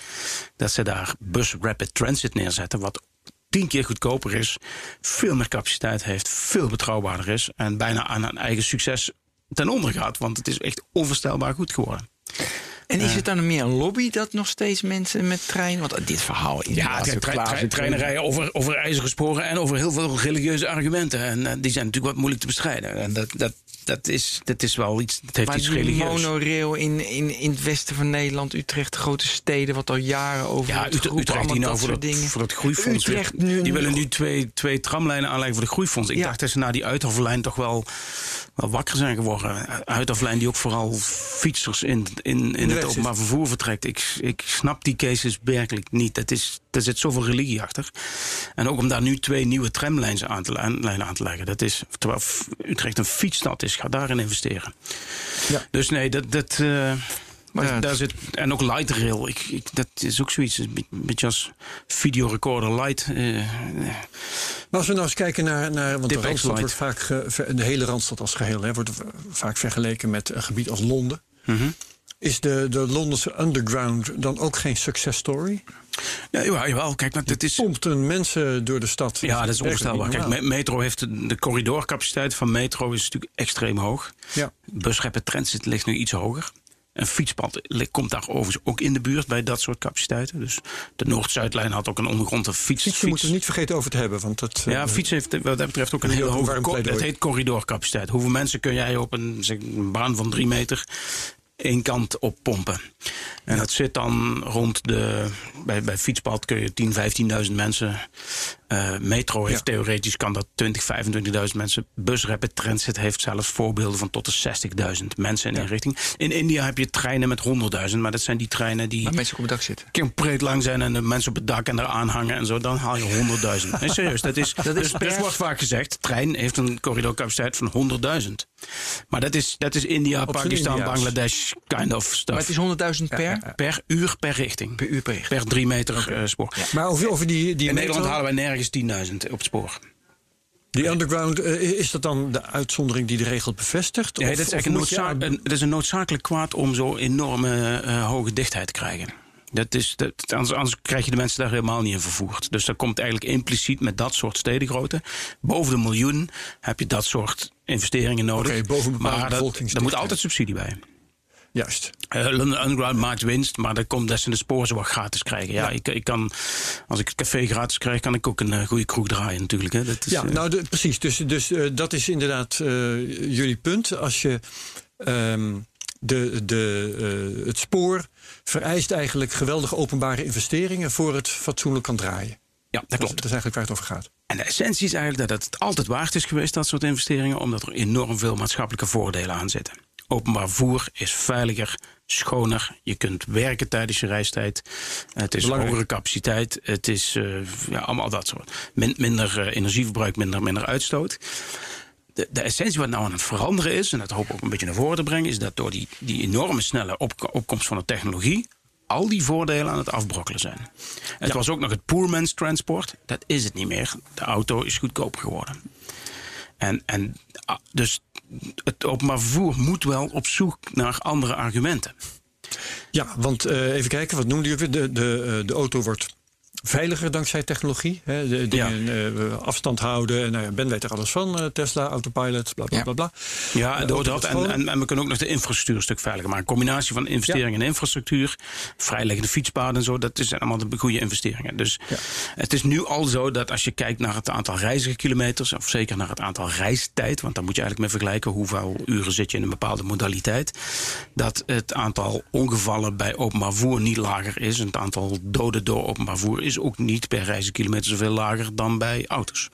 Speaker 7: dat ze daar bus rapid transit neerzetten, wat tien keer goedkoper is, veel meer capaciteit heeft, veel betrouwbaarder is en bijna aan een eigen succes ten onder gaat. Want het is echt onvoorstelbaar goed geworden.
Speaker 6: En is het dan meer een lobby dat nog steeds mensen met treinen... Want dit verhaal...
Speaker 7: Ja,
Speaker 6: als we
Speaker 7: tre- tre-
Speaker 6: klaar
Speaker 7: tre-
Speaker 6: zijn-
Speaker 7: treinen rijden over, over ijzeren sporen en over heel veel religieuze argumenten. En eh, die zijn natuurlijk wat moeilijk te bestrijden. En dat, dat, dat, is, dat is wel iets, dat heeft
Speaker 6: Maar
Speaker 7: iets religieus.
Speaker 6: monorail in, in, in het westen van Nederland, Utrecht, de grote steden... wat al jaren over
Speaker 7: Ja, Utrecht, die nou voor
Speaker 6: dat dingen.
Speaker 7: voor dat groeifonds.
Speaker 6: Utrecht nu-
Speaker 7: die willen nu twee, twee tramlijnen aanleggen voor de groeifonds. Ik
Speaker 6: Ja.
Speaker 7: dacht dat ze na die Uithofflijn toch wel, wel wakker zijn geworden. Uithofflijn die ook vooral fietsers in, in, in het openbaar vervoer vertrekt. Ik, ik snap die cases werkelijk niet. Dat is, er zit zoveel religie achter. En ook om daar nu twee nieuwe tramlijnen aan te, lijnen aan te leggen. Dat is, terwijl Utrecht een fietsstad is, ga daarin investeren.
Speaker 5: Ja.
Speaker 7: Dus nee, dat... dat eh,
Speaker 6: Maar
Speaker 7: daar,
Speaker 6: ja,
Speaker 7: daar zit, en ook light rail. Ik, ik, dat is ook zoiets. Een beetje als videorecorder light. eh,
Speaker 5: Maar als we nou eens kijken naar, naar want de Randstad wordt vaak, de hele Randstad als geheel, hè, wordt vaak vergeleken met een gebied als Londen.
Speaker 7: mhm.
Speaker 5: Is de, de Londense underground dan ook geen success story?
Speaker 7: Ja, jawel, jawel. Kijk, maar dit is.
Speaker 5: Pompt een mensen door de stad.
Speaker 7: Ja, dat is onvoorstelbaar. Kijk, metro heeft de de corridorcapaciteit van metro is natuurlijk extreem hoog.
Speaker 5: Ja.
Speaker 7: Busreppen transit ligt nu iets hoger. Een fietspad komt daar overigens ook in de buurt bij dat soort capaciteiten. Dus de Noord-Zuidlijn had ook een ondergrondse fiets.
Speaker 5: Fietsen moeten we niet vergeten over te hebben. Want dat,
Speaker 7: Ja,
Speaker 5: eh,
Speaker 7: fiets heeft wat dat betreft ook een hele
Speaker 5: heel
Speaker 7: hoge. Dat heet corridorcapaciteit. Hoeveel mensen kun jij op een, zeg, een baan van drie meter één kant op pompen? En dat zit dan rond de. Bij, bij fietspad kun je 10, 15.000 mensen. Eh, metro heeft
Speaker 5: Ja.
Speaker 7: theoretisch kan dat 20, 25.000 mensen. Busreppen Transit heeft zelfs voorbeelden van tot de 60.000 mensen in één richting. In India heb je treinen met 100.000, maar dat zijn die treinen die
Speaker 6: Waar mensen op het dak zitten.
Speaker 7: compleet lang zijn en de mensen op het dak en eraan hangen en zo, dan haal je 100.000. Nee, serieus, dat is, *laughs*
Speaker 6: Dat is per-
Speaker 7: dus wordt vaak gezegd, trein heeft een corridorcapaciteit van 100.000. Maar dat is, dat is India, Pakistan,
Speaker 5: India's.
Speaker 7: Bangladesh kind of stuff.
Speaker 6: Maar het is 100.000 per,
Speaker 7: per uur per richting.
Speaker 6: per uur per richting.
Speaker 7: Per drie meter eh, spoor.
Speaker 5: Maar over, over die, die
Speaker 7: In Nederland halen wij nergens 10.000 op het spoor.
Speaker 5: die underground, eh, is dat dan de uitzondering die de regel bevestigt?
Speaker 7: Nee,
Speaker 5: Of-
Speaker 7: dat, is echt een dat is een noodzakelijk kwaad om zo enorme eh, hoge dichtheid te krijgen. Dat is, dat, anders, anders krijg je de mensen daar helemaal niet in vervoerd. Dus dat komt eigenlijk impliciet met dat soort stedengrootte. Boven de miljoen heb je dat soort investeringen nodig.
Speaker 5: Oké, boven een bepaalde
Speaker 7: maar dat, daar moet altijd subsidie bij.
Speaker 5: Juist.
Speaker 7: Eh, London Underground maakt winst, maar dat komt dat ze de sporen zo wat gratis krijgen. Ja, Ik, ik kan, als ik het café gratis krijg, kan ik ook een eh, goede kroeg draaien natuurlijk. Hè. Dat is,
Speaker 5: Ja,
Speaker 7: eh,
Speaker 5: nou de- precies. Dus, dus dat is inderdaad jullie punt. Als je ehm, de, de, het spoor vereist eigenlijk geweldige openbare investeringen voor het fatsoenlijk kan draaien.
Speaker 7: ja, dat
Speaker 5: Dat,
Speaker 7: klopt.
Speaker 5: is- dat is eigenlijk waar het over gaat.
Speaker 7: En de essentie is eigenlijk dat het altijd waard is geweest, dat soort investeringen, omdat er enorm veel maatschappelijke voordelen aan zitten. Openbaar vervoer is veiliger, schoner. Je kunt werken tijdens je reistijd. Het is
Speaker 5: Belangrijk.
Speaker 7: hogere capaciteit. Het is eh, ja, allemaal dat soort. Min- minder eh, energieverbruik, minder, minder uitstoot. De, de essentie wat nou aan het veranderen is, en dat hoop ik ook een beetje naar voren te brengen, is dat door die, die enorme snelle op- opkomst van de technologie. Al die voordelen aan het afbrokkelen zijn. Het was ook nog het poormans transport. Dat is het niet meer. De auto is goedkoper geworden. En, en ah, dus het openbaar vervoer moet wel op zoek naar andere argumenten.
Speaker 5: Ja, want eh, even kijken, wat noemde je? De, de, eh, de auto wordt veiliger dankzij technologie. Hè? De dingen eh, afstand houden. Nou ja, Ben weet er alles van. eh, Tesla, autopilot, bla bla
Speaker 6: Ja.
Speaker 5: bla. bla.
Speaker 7: Ja,
Speaker 5: Eh,
Speaker 7: door dat. En,
Speaker 5: gewoon-
Speaker 7: en, en we kunnen ook nog de infrastructuur een stuk veiliger maken. Een combinatie van investeringen in infrastructuur, vrijliggende fietspaden en zo, dat zijn allemaal de goede investeringen. Dus het is nu al zo dat als je kijkt naar het aantal reizigerkilometers, of zeker naar het aantal reistijd, want daar moet je eigenlijk mee vergelijken hoeveel uren zit je in een bepaalde modaliteit, dat het aantal ongevallen bij openbaar vervoer niet lager is. En het aantal doden door openbaar vervoer is ook niet per reizigerkilometer zoveel lager dan bij auto's.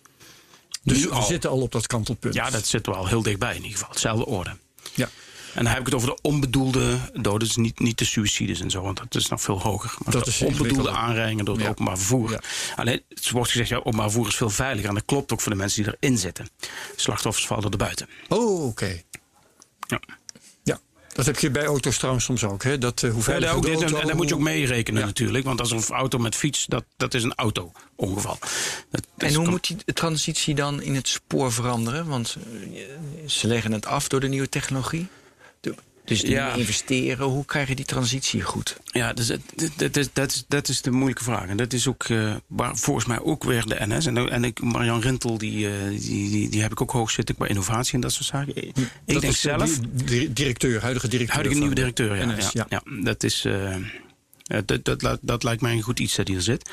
Speaker 5: Dus
Speaker 7: Nu
Speaker 5: we
Speaker 7: al.
Speaker 5: zitten al op dat kantelpunt.
Speaker 7: Ja, dat zit wel heel dichtbij in ieder geval. Hetzelfde orde.
Speaker 5: Ja.
Speaker 7: En dan heb ik het over de onbedoelde doden, dus niet, niet de suicides en zo, want dat is nog veel hoger. Maar
Speaker 5: Dat is
Speaker 7: onbedoelde aanrijdingen door het
Speaker 5: Ja.
Speaker 7: openbaar vervoer.
Speaker 5: Ja.
Speaker 7: Alleen, het wordt gezegd, ja, openbaar vervoer is veel veiliger. En dat klopt ook voor de mensen die erin zitten. Slachtoffers vallen er buiten.
Speaker 5: Oh, oké.
Speaker 7: Ja.
Speaker 5: Dat heb je bij auto's trouwens soms ook. Hè? Dat, eh, hoe
Speaker 7: Ja,
Speaker 5: veilig
Speaker 7: daar ook
Speaker 5: de
Speaker 7: dit, en,
Speaker 5: auto-
Speaker 7: en daar moet je ook meerekenen
Speaker 5: Ja.
Speaker 7: natuurlijk. Want als een auto met fiets, dat, dat is een auto-ongeval. Dat- dat
Speaker 6: En hoe moet die transitie dan in het spoor veranderen? Want eh, ze leggen het af door de nieuwe technologie. Dus die
Speaker 7: Ja.
Speaker 6: investeren, hoe krijg je die transitie goed?
Speaker 7: Ja, dus het- dat, dat, is, dat, is, dat is de moeilijke vraag. En dat is ook eh, waar volgens mij ook weer de NS. En, en ik, Marian Rintel, die, eh, die, die, die heb ik ook hoog zitten qua innovatie en dat soort zaken. Ik
Speaker 5: Dat
Speaker 7: denk zelf,
Speaker 5: directeur, huidige directeur.
Speaker 7: huidige nieuwe directeur, ja,
Speaker 5: NS,
Speaker 7: ja, ja. dat is. eh, eh, dat, dat, dat, dat lijkt mij een goed iets dat hier zit.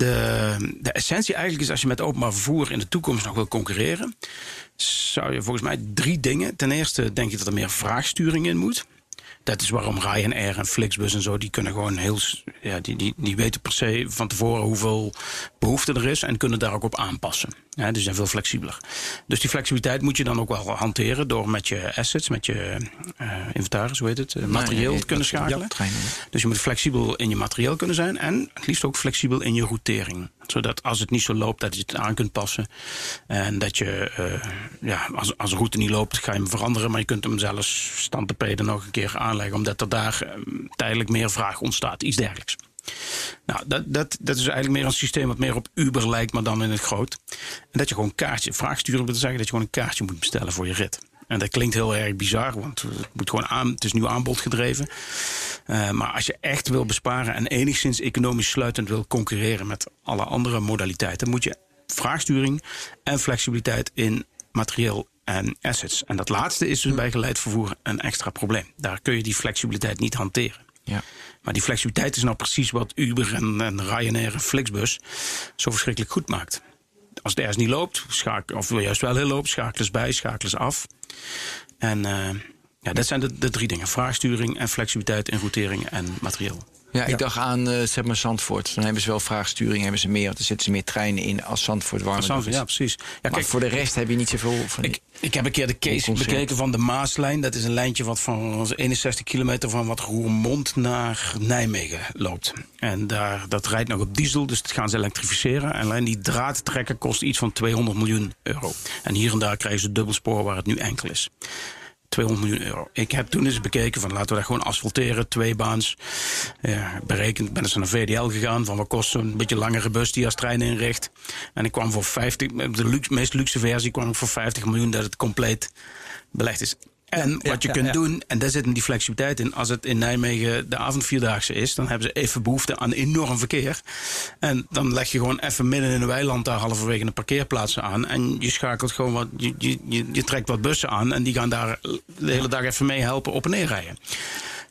Speaker 7: De, de essentie eigenlijk is als je met openbaar vervoer in de toekomst nog wil concurreren, zou je volgens mij drie dingen. Ten eerste denk ik dat er meer vraagsturing in moet. Dat is waarom Ryanair en Flixbus en zo, die kunnen gewoon heel. Ja, die, die, die weten per se van tevoren hoeveel behoefte er is en kunnen daar ook op aanpassen. Ja, dus die zijn veel flexibeler. Dus die flexibiliteit moet je dan ook wel hanteren door met je assets, met je eh, inventaris, hoe heet het, eh, materieel te kunnen schakelen. Dus je moet flexibel in je materieel kunnen zijn en het liefst ook flexibel in je routering. Zodat als het niet zo loopt, dat je het aan kunt passen. En dat je, eh, ja, als, als een route niet loopt, ga je hem veranderen. Maar je kunt hem zelfs stand te peden nog een keer aanleggen, omdat er daar tijdelijk meer vraag ontstaat. Iets dergelijks. Nou, dat, dat, dat is eigenlijk meer een systeem wat meer op Uber lijkt, maar dan in het groot. En dat je gewoon een kaartje, vraagsturen wil zeggen dat je gewoon een kaartje moet bestellen voor je rit. En dat klinkt heel erg bizar, want het, moet gewoon aan, het is nu aanbod gedreven. Eh, maar als je echt wil besparen en enigszins economisch sluitend wil concurreren met alle andere modaliteiten, moet je vraagsturing en flexibiliteit in materieel en assets. En dat laatste is dus bij geleid vervoer een extra probleem. Daar kun je die flexibiliteit niet hanteren.
Speaker 6: Ja.
Speaker 7: Die flexibiliteit is nou precies wat Uber en, Ryanair en Flixbus zo verschrikkelijk goed maakt. Als het ergens niet loopt, schakel, of juist wel heel loopt, schakelen bij, schakelen af. En eh, ja, dat zijn de, de drie dingen: vraagsturing en flexibiliteit in routering en materieel.
Speaker 6: Ja, ik dacht aan eh, zeg maar Zandvoort. Dan hebben ze wel vraagsturing, hebben ze meer, want er zitten ze meer treinen in als Zandvoort is.
Speaker 7: Ja, precies. Ja,
Speaker 6: Maar
Speaker 7: kijk,
Speaker 6: voor de rest heb je niet zoveel van
Speaker 7: Ik, ik heb een keer de case bekeken van de Maaslijn. Dat is een lijntje wat van 61 kilometer van wat Roermond naar Nijmegen loopt. En daar, dat rijdt nog op diesel, dus dat gaan ze elektrificeren. En alleen die draadtrekker kost iets van 200 miljoen euro. En hier en daar krijgen ze dubbelspoor waar het nu enkel is. 200 miljoen euro. Ik heb toen eens bekeken van laten we dat gewoon asfalteren, twee baans. Berekend ben eens naar VDL gegaan van wat kost zo'n beetje langere bus die als trein inricht. En ik kwam voor 50, de meest luxe versie kwam ik voor 50 miljoen dat het compleet belegd is. En wat je kunt
Speaker 5: ja.
Speaker 7: doen, en daar zit hem die flexibiliteit in. Als het in Nijmegen de avondvierdaagse is, dan hebben ze even behoefte aan enorm verkeer. En dan leg je gewoon even midden in een weiland daar halverwege een parkeerplaats aan. En je schakelt gewoon wat, je, je, je, trekt wat bussen aan en die gaan daar de hele dag even mee helpen op en neer rijden.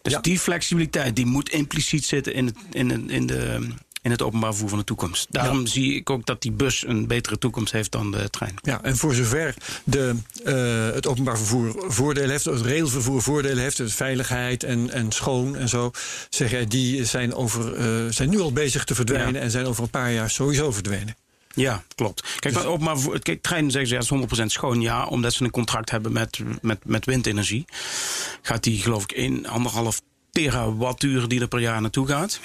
Speaker 7: Dus die flexibiliteit die moet impliciet zitten in het, in, in de, in het openbaar vervoer van de toekomst. Daarom zie ik ook dat die bus een betere toekomst heeft dan de trein.
Speaker 5: Ja, en voor zover de, eh, het openbaar vervoer voordelen heeft, het railvervoer voordelen heeft, dus veiligheid en, en schoon en zo, zeg jij, die zijn, over, eh, zijn nu al bezig te verdwijnen
Speaker 7: Ja.
Speaker 5: en zijn over een paar jaar sowieso verdwenen.
Speaker 7: Ja, klopt. Kijk, maar openbaar vervoer, kijk, treinen zeggen ze ja, is 100% schoon. Ja, omdat ze een contract hebben met, met, met windenergie. Gaat die, geloof ik, 1,5 terawattuur die er per jaar naartoe gaat.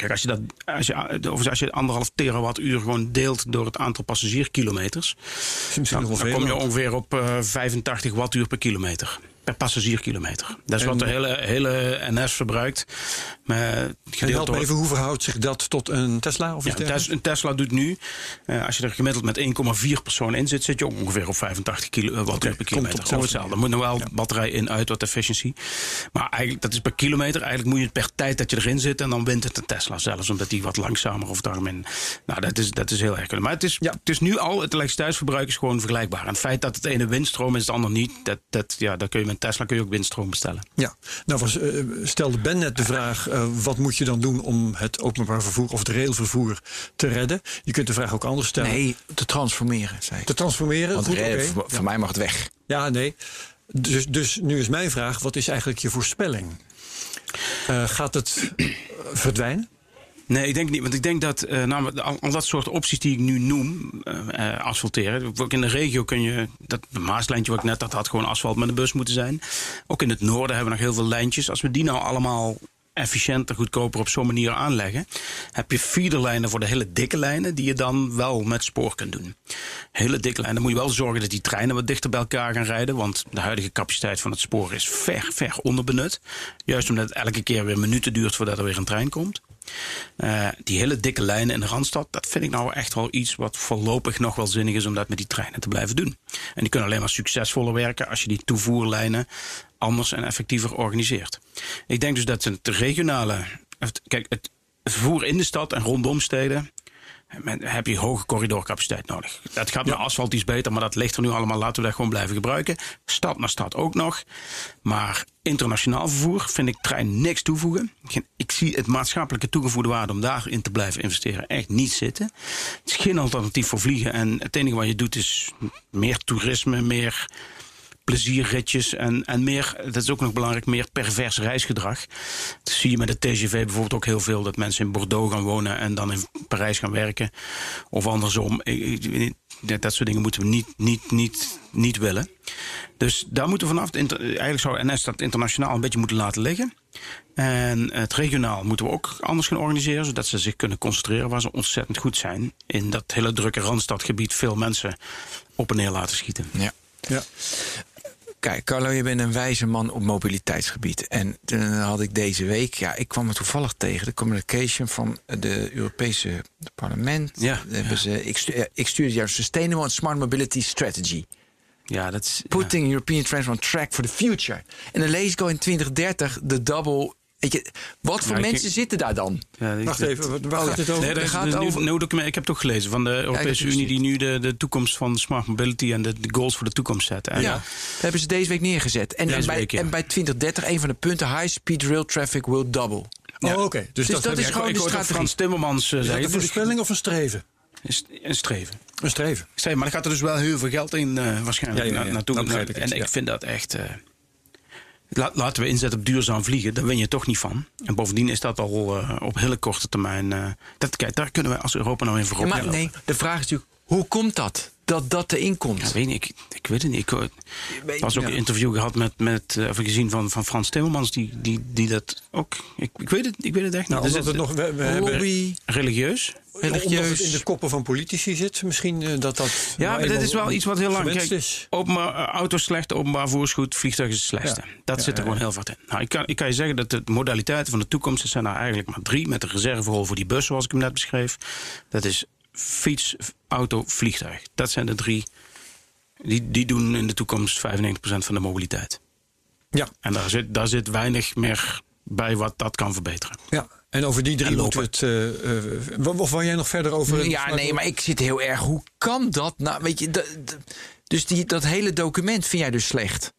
Speaker 7: Kijk, als je, dat, als, je, of als je anderhalf terawattuur gewoon deelt door het aantal passagierkilometers. Dan, dan kom je ongeveer op eh, 85 wattuur per kilometer. Per passagierkilometer. Dat is
Speaker 5: En-
Speaker 7: wat de hele, hele NS verbruikt. Maar
Speaker 5: En
Speaker 7: gedeeld
Speaker 5: help me
Speaker 7: door,
Speaker 5: even, hoe verhoudt zich dat tot een Tesla? Of
Speaker 7: ja, een? Tes- een Tesla doet nu, eh, als je er gemiddeld met 1,4 persoon in zit, zit je ongeveer op 85 kilo, eh, wattuur per
Speaker 5: komt
Speaker 7: kilometer. Gewoon
Speaker 5: hetzelfde.
Speaker 7: Er moet nog wel batterij in, uit, wat efficiëntie. Maar eigenlijk, dat is per kilometer. Eigenlijk moet je het per tijd dat je erin zit en dan wint het een Tesla zelfs, omdat die wat langzamer of daarom Nou, dat is, dat is heel erg. Maar het is,
Speaker 5: Ja.
Speaker 7: het is nu al, het elektriciteitsverbruik is gewoon vergelijkbaar. En het feit dat het ene windstroom is, het ander niet, dat, dat, ja, daar kun je met Tesla kun je ook windstroom bestellen.
Speaker 5: Ja, nou was, eh, stelde Ben net de vraag: eh, wat moet je dan doen om het openbaar vervoer of het railvervoer te redden? Je kunt de vraag ook anders stellen.
Speaker 6: Nee, te transformeren, zei ik.
Speaker 5: Te transformeren.
Speaker 6: Want
Speaker 5: goed,
Speaker 6: voor, mij mag het weg.
Speaker 5: Ja, nee. Dus, dus nu is mijn vraag: wat is eigenlijk je voorspelling? Eh, gaat het verdwijnen?
Speaker 7: Nee, ik denk niet. Want ik denk dat eh, al dat soort opties die ik nu noem, eh, eh, asfalteren. Ook in de regio kun je, dat Maaslijntje wat ik net had, had gewoon asfalt met een bus moeten zijn. Ook in het noorden hebben we nog heel veel lijntjes. Als we die nou allemaal efficiënter, goedkoper op zo'n manier aanleggen, heb je feederlijnen voor de hele dikke lijnen die je dan wel met spoor kunt doen. Hele dikke lijnen. Dan moet je wel zorgen dat die treinen wat dichter bij elkaar gaan rijden, want de huidige capaciteit van het spoor is ver, ver onderbenut. Juist omdat het elke keer weer minuten duurt voordat er weer een trein komt. Eh, die hele dikke lijnen in de Randstad, dat vind ik nou echt wel iets wat voorlopig nog wel zinnig is om dat met die treinen te blijven doen. En die kunnen alleen maar succesvoller werken als je die toevoerlijnen anders en effectiever organiseert. Ik denk dus dat het regionale. Kijk, het vervoer in de stad en rondom steden heb je hoge corridorcapaciteit nodig. Dat gaat met asfalt iets beter, maar dat ligt er nu allemaal. Laten we dat gewoon blijven gebruiken. Stad naar stad ook nog. Maar internationaal vervoer vind ik trein niks toevoegen. Ik zie het maatschappelijke toegevoegde waarde om daarin te blijven investeren echt niet zitten. Het is geen alternatief voor vliegen. En het enige wat je doet is meer toerisme, meer plezierritjes en, en meer, dat is ook nog belangrijk, meer pervers reisgedrag. Dat zie je met de TGV bijvoorbeeld ook heel veel, dat mensen in Bordeaux gaan wonen en dan in Parijs gaan werken. Of andersom. Dat soort dingen moeten we niet, niet, niet, niet willen. Dus daar moeten we vanaf. Eigenlijk zou NS dat internationaal een beetje moeten laten liggen. En het regionaal moeten we ook anders gaan organiseren, zodat ze zich kunnen concentreren waar ze ontzettend goed zijn. In dat hele drukke randstadgebied veel mensen op en neer laten schieten.
Speaker 6: Ja. Ja. Kijk, Carlo, je bent een wijze man op mobiliteitsgebied. En toen had ik deze week, ja, ik kwam er toevallig tegen, de communication van de Europese parlement.
Speaker 7: Ja,
Speaker 6: Ze, ik, stuur, ik stuurde jou Sustainable and Smart Mobility Strategy.
Speaker 7: Ja, dat is.
Speaker 6: Putting European Transport on track for the future. En dan lees ik al in 2030 de double Weet je, wat voor mensen zitten daar dan?
Speaker 5: Ja, Wacht even, waar gaat het over?
Speaker 7: Nee, gaat over... Nieuw document, ik heb toch gelezen van de Europese Unie die nu de, de toekomst van smart mobility en de, de goals voor de toekomst zetten.
Speaker 6: En ja, dat hebben ze deze week neergezet. En, en, bij, en bij 2030, een van de punten, high speed rail traffic will double.
Speaker 5: Oh, oké. Dus,
Speaker 6: dus, dat, is gewoon ik, de strategie.
Speaker 7: Frans Timmermans uh,
Speaker 5: is
Speaker 7: dat
Speaker 5: een voorspelling of een streven?
Speaker 7: Een streven.
Speaker 5: Een streven.
Speaker 7: streven. Maar er gaat er dus wel heel veel geld in uh, waarschijnlijk
Speaker 5: ja, ja, ja.
Speaker 7: naartoe. en ik vind dat echt... Uh, laten we inzetten op duurzaam vliegen. Daar win je toch niet van. En bovendien is dat al uh, op hele korte termijn. Uh, dat, kijk, daar kunnen we als Europa nou in voorop
Speaker 6: ja, Maar nee, de vraag is natuurlijk: hoe komt dat? Dat dat erin komt?
Speaker 7: Ja, weet ik, ik, ik weet het niet. Ik was ook een interview gehad met, met uh, gezien van, van Frans Timmermans, die, die, die dat ook. Ik, ik, weet het, ik weet het echt
Speaker 5: nou,
Speaker 7: niet.
Speaker 5: Nou, het nog, we, we
Speaker 7: lobby. Religieus?
Speaker 5: Religieus. Omdat het in de koppen van politici zit, misschien uh, dat dat.
Speaker 7: Ja, maar dat is wel iets wat heel lang Kijk, is. Openbaar, uh, auto's slecht, openbaar voersgoed, vliegtuig is het slechtste. Ja. Dat ja, zit er gewoon heel vaak in. Nou, ik, kan, ik kan je zeggen dat de modaliteiten van de toekomst zijn er eigenlijk maar drie. Met de reserverol voor die bus, zoals ik hem net beschreef. Dat is fiets, auto, vliegtuig. Dat zijn de drie. Die, die doen in de toekomst 95% van de mobiliteit.
Speaker 5: Ja.
Speaker 7: En daar zit, daar zit weinig meer bij wat dat kan verbeteren.
Speaker 5: Ja, en over die drie moeten we het. Uh, uh, of wou jij nog verder over.
Speaker 6: Ja, nee, maar ik zit heel erg. Hoe kan dat? Nou, weet je, dus die, dat hele document vind jij dus slecht.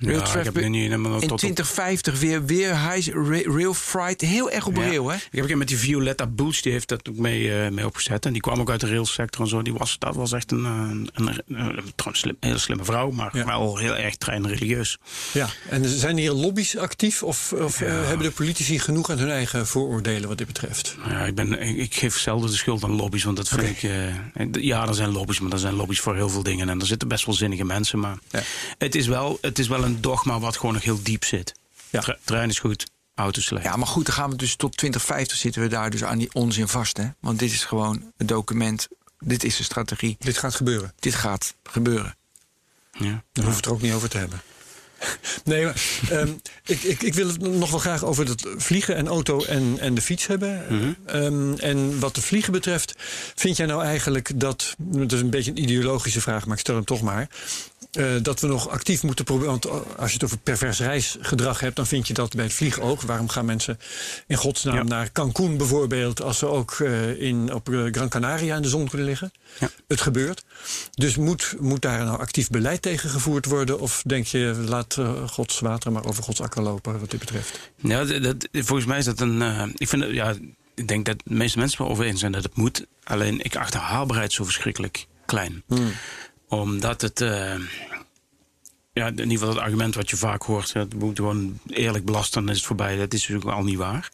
Speaker 7: Rail ja, ik heb niet
Speaker 6: in
Speaker 7: tot
Speaker 6: 2050 weer, weer high, rail freight. Heel erg op ja. rail, hè? Ik
Speaker 7: heb een keer met die Violetta Bulch, die heeft dat ook mee, uh, mee opgezet. En die kwam ook uit de railsector en zo. Die was, dat was echt een, een, een, een, hele slimme vrouw, maar ja. wel heel erg treinreligieus.
Speaker 5: Ja, en zijn hier lobby's actief? Of, of ja. uh, hebben de politici genoeg aan hun eigen vooroordelen wat dit betreft?
Speaker 7: Ja, ik, ben, ik, ik geef zelden de schuld aan lobby's, want dat vind okay. ik... Uh, ja, er zijn lobby's, maar er zijn lobby's voor heel veel dingen. En er zitten best wel zinnige mensen, maar het is wel, het is wel een een dogma wat gewoon nog heel diep zit. Ja. Trein is goed, auto's slecht.
Speaker 6: Ja, maar goed, dan gaan we dus tot 2050 zitten we daar dus aan die onzin vast. Hè? Want dit is gewoon het document, dit is de strategie.
Speaker 5: Dit gaat gebeuren.
Speaker 6: Dit gaat gebeuren.
Speaker 5: Ja. Daar hoeven we het er ook niet over te hebben. *laughs* Nee, maar um, ik, ik, ik wil het nog wel graag over het vliegen en auto en, en de fiets hebben. Mm -hmm. um, en wat de vliegen betreft, vind jij nou eigenlijk dat. Dat is een beetje een ideologische vraag, maar ik stel hem toch maar. Uh, dat we nog actief moeten proberen. Want als je het over pervers reisgedrag hebt, dan vind je dat bij het vliegen ook. Waarom gaan mensen in godsnaam ja. naar Cancún bijvoorbeeld, als ze ook uh, in, op Gran Canaria in de zon kunnen liggen? Ja. Het gebeurt. Dus moet, moet daar nou actief beleid tegen gevoerd worden? Of denk je, laat uh, Gods water maar over Gods akker lopen wat dit betreft?
Speaker 7: Ja, dat, volgens mij is dat een. Ik, vind, ja, ik denk dat de meeste mensen wel over eens zijn dat het moet. Alleen ik acht de haalbaarheid zo verschrikkelijk klein. Hmm. Omdat het. Uh, ja, in ieder geval het argument wat je vaak hoort. Het moet gewoon eerlijk belasten, dan is het voorbij. Dat is natuurlijk al niet waar.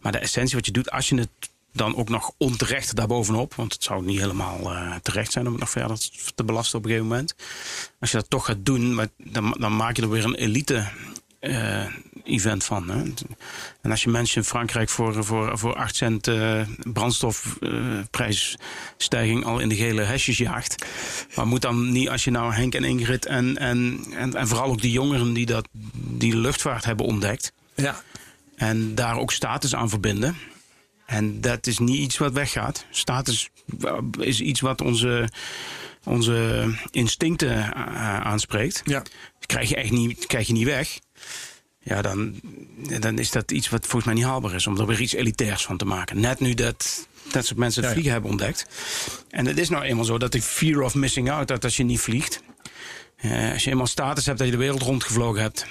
Speaker 7: Maar de essentie wat je doet, als je het dan ook nog onterecht daarbovenop. Want het zou niet helemaal uh, terecht zijn om het nog verder te belasten op een gegeven moment. Als je dat toch gaat doen, dan, dan maak je er weer een elite event van. Hè. En als je mensen in Frankrijk voor, voor, voor 8 cent uh, brandstofprijsstijging al in de gele hesjes jaagt. Maar moet dan niet als je nou Henk en Ingrid en, en, en, en vooral ook die jongeren die, dat, die luchtvaart hebben ontdekt.
Speaker 5: Ja.
Speaker 7: En daar ook status aan verbinden En dat is niet iets wat weggaat. Status is iets wat onze, onze instincten aanspreekt.
Speaker 5: Ja.
Speaker 7: Krijg je echt niet, krijg je niet weg. Ja, dan, dan is dat iets wat volgens mij niet haalbaar is. Om er weer iets elitairs van te maken. Net nu dat dat soort mensen het
Speaker 5: Ja,
Speaker 7: vliegen hebben ontdekt. En het is nou eenmaal zo dat de fear of missing out, dat als je niet vliegt. eh, als je eenmaal status hebt dat je de wereld rondgevlogen hebt.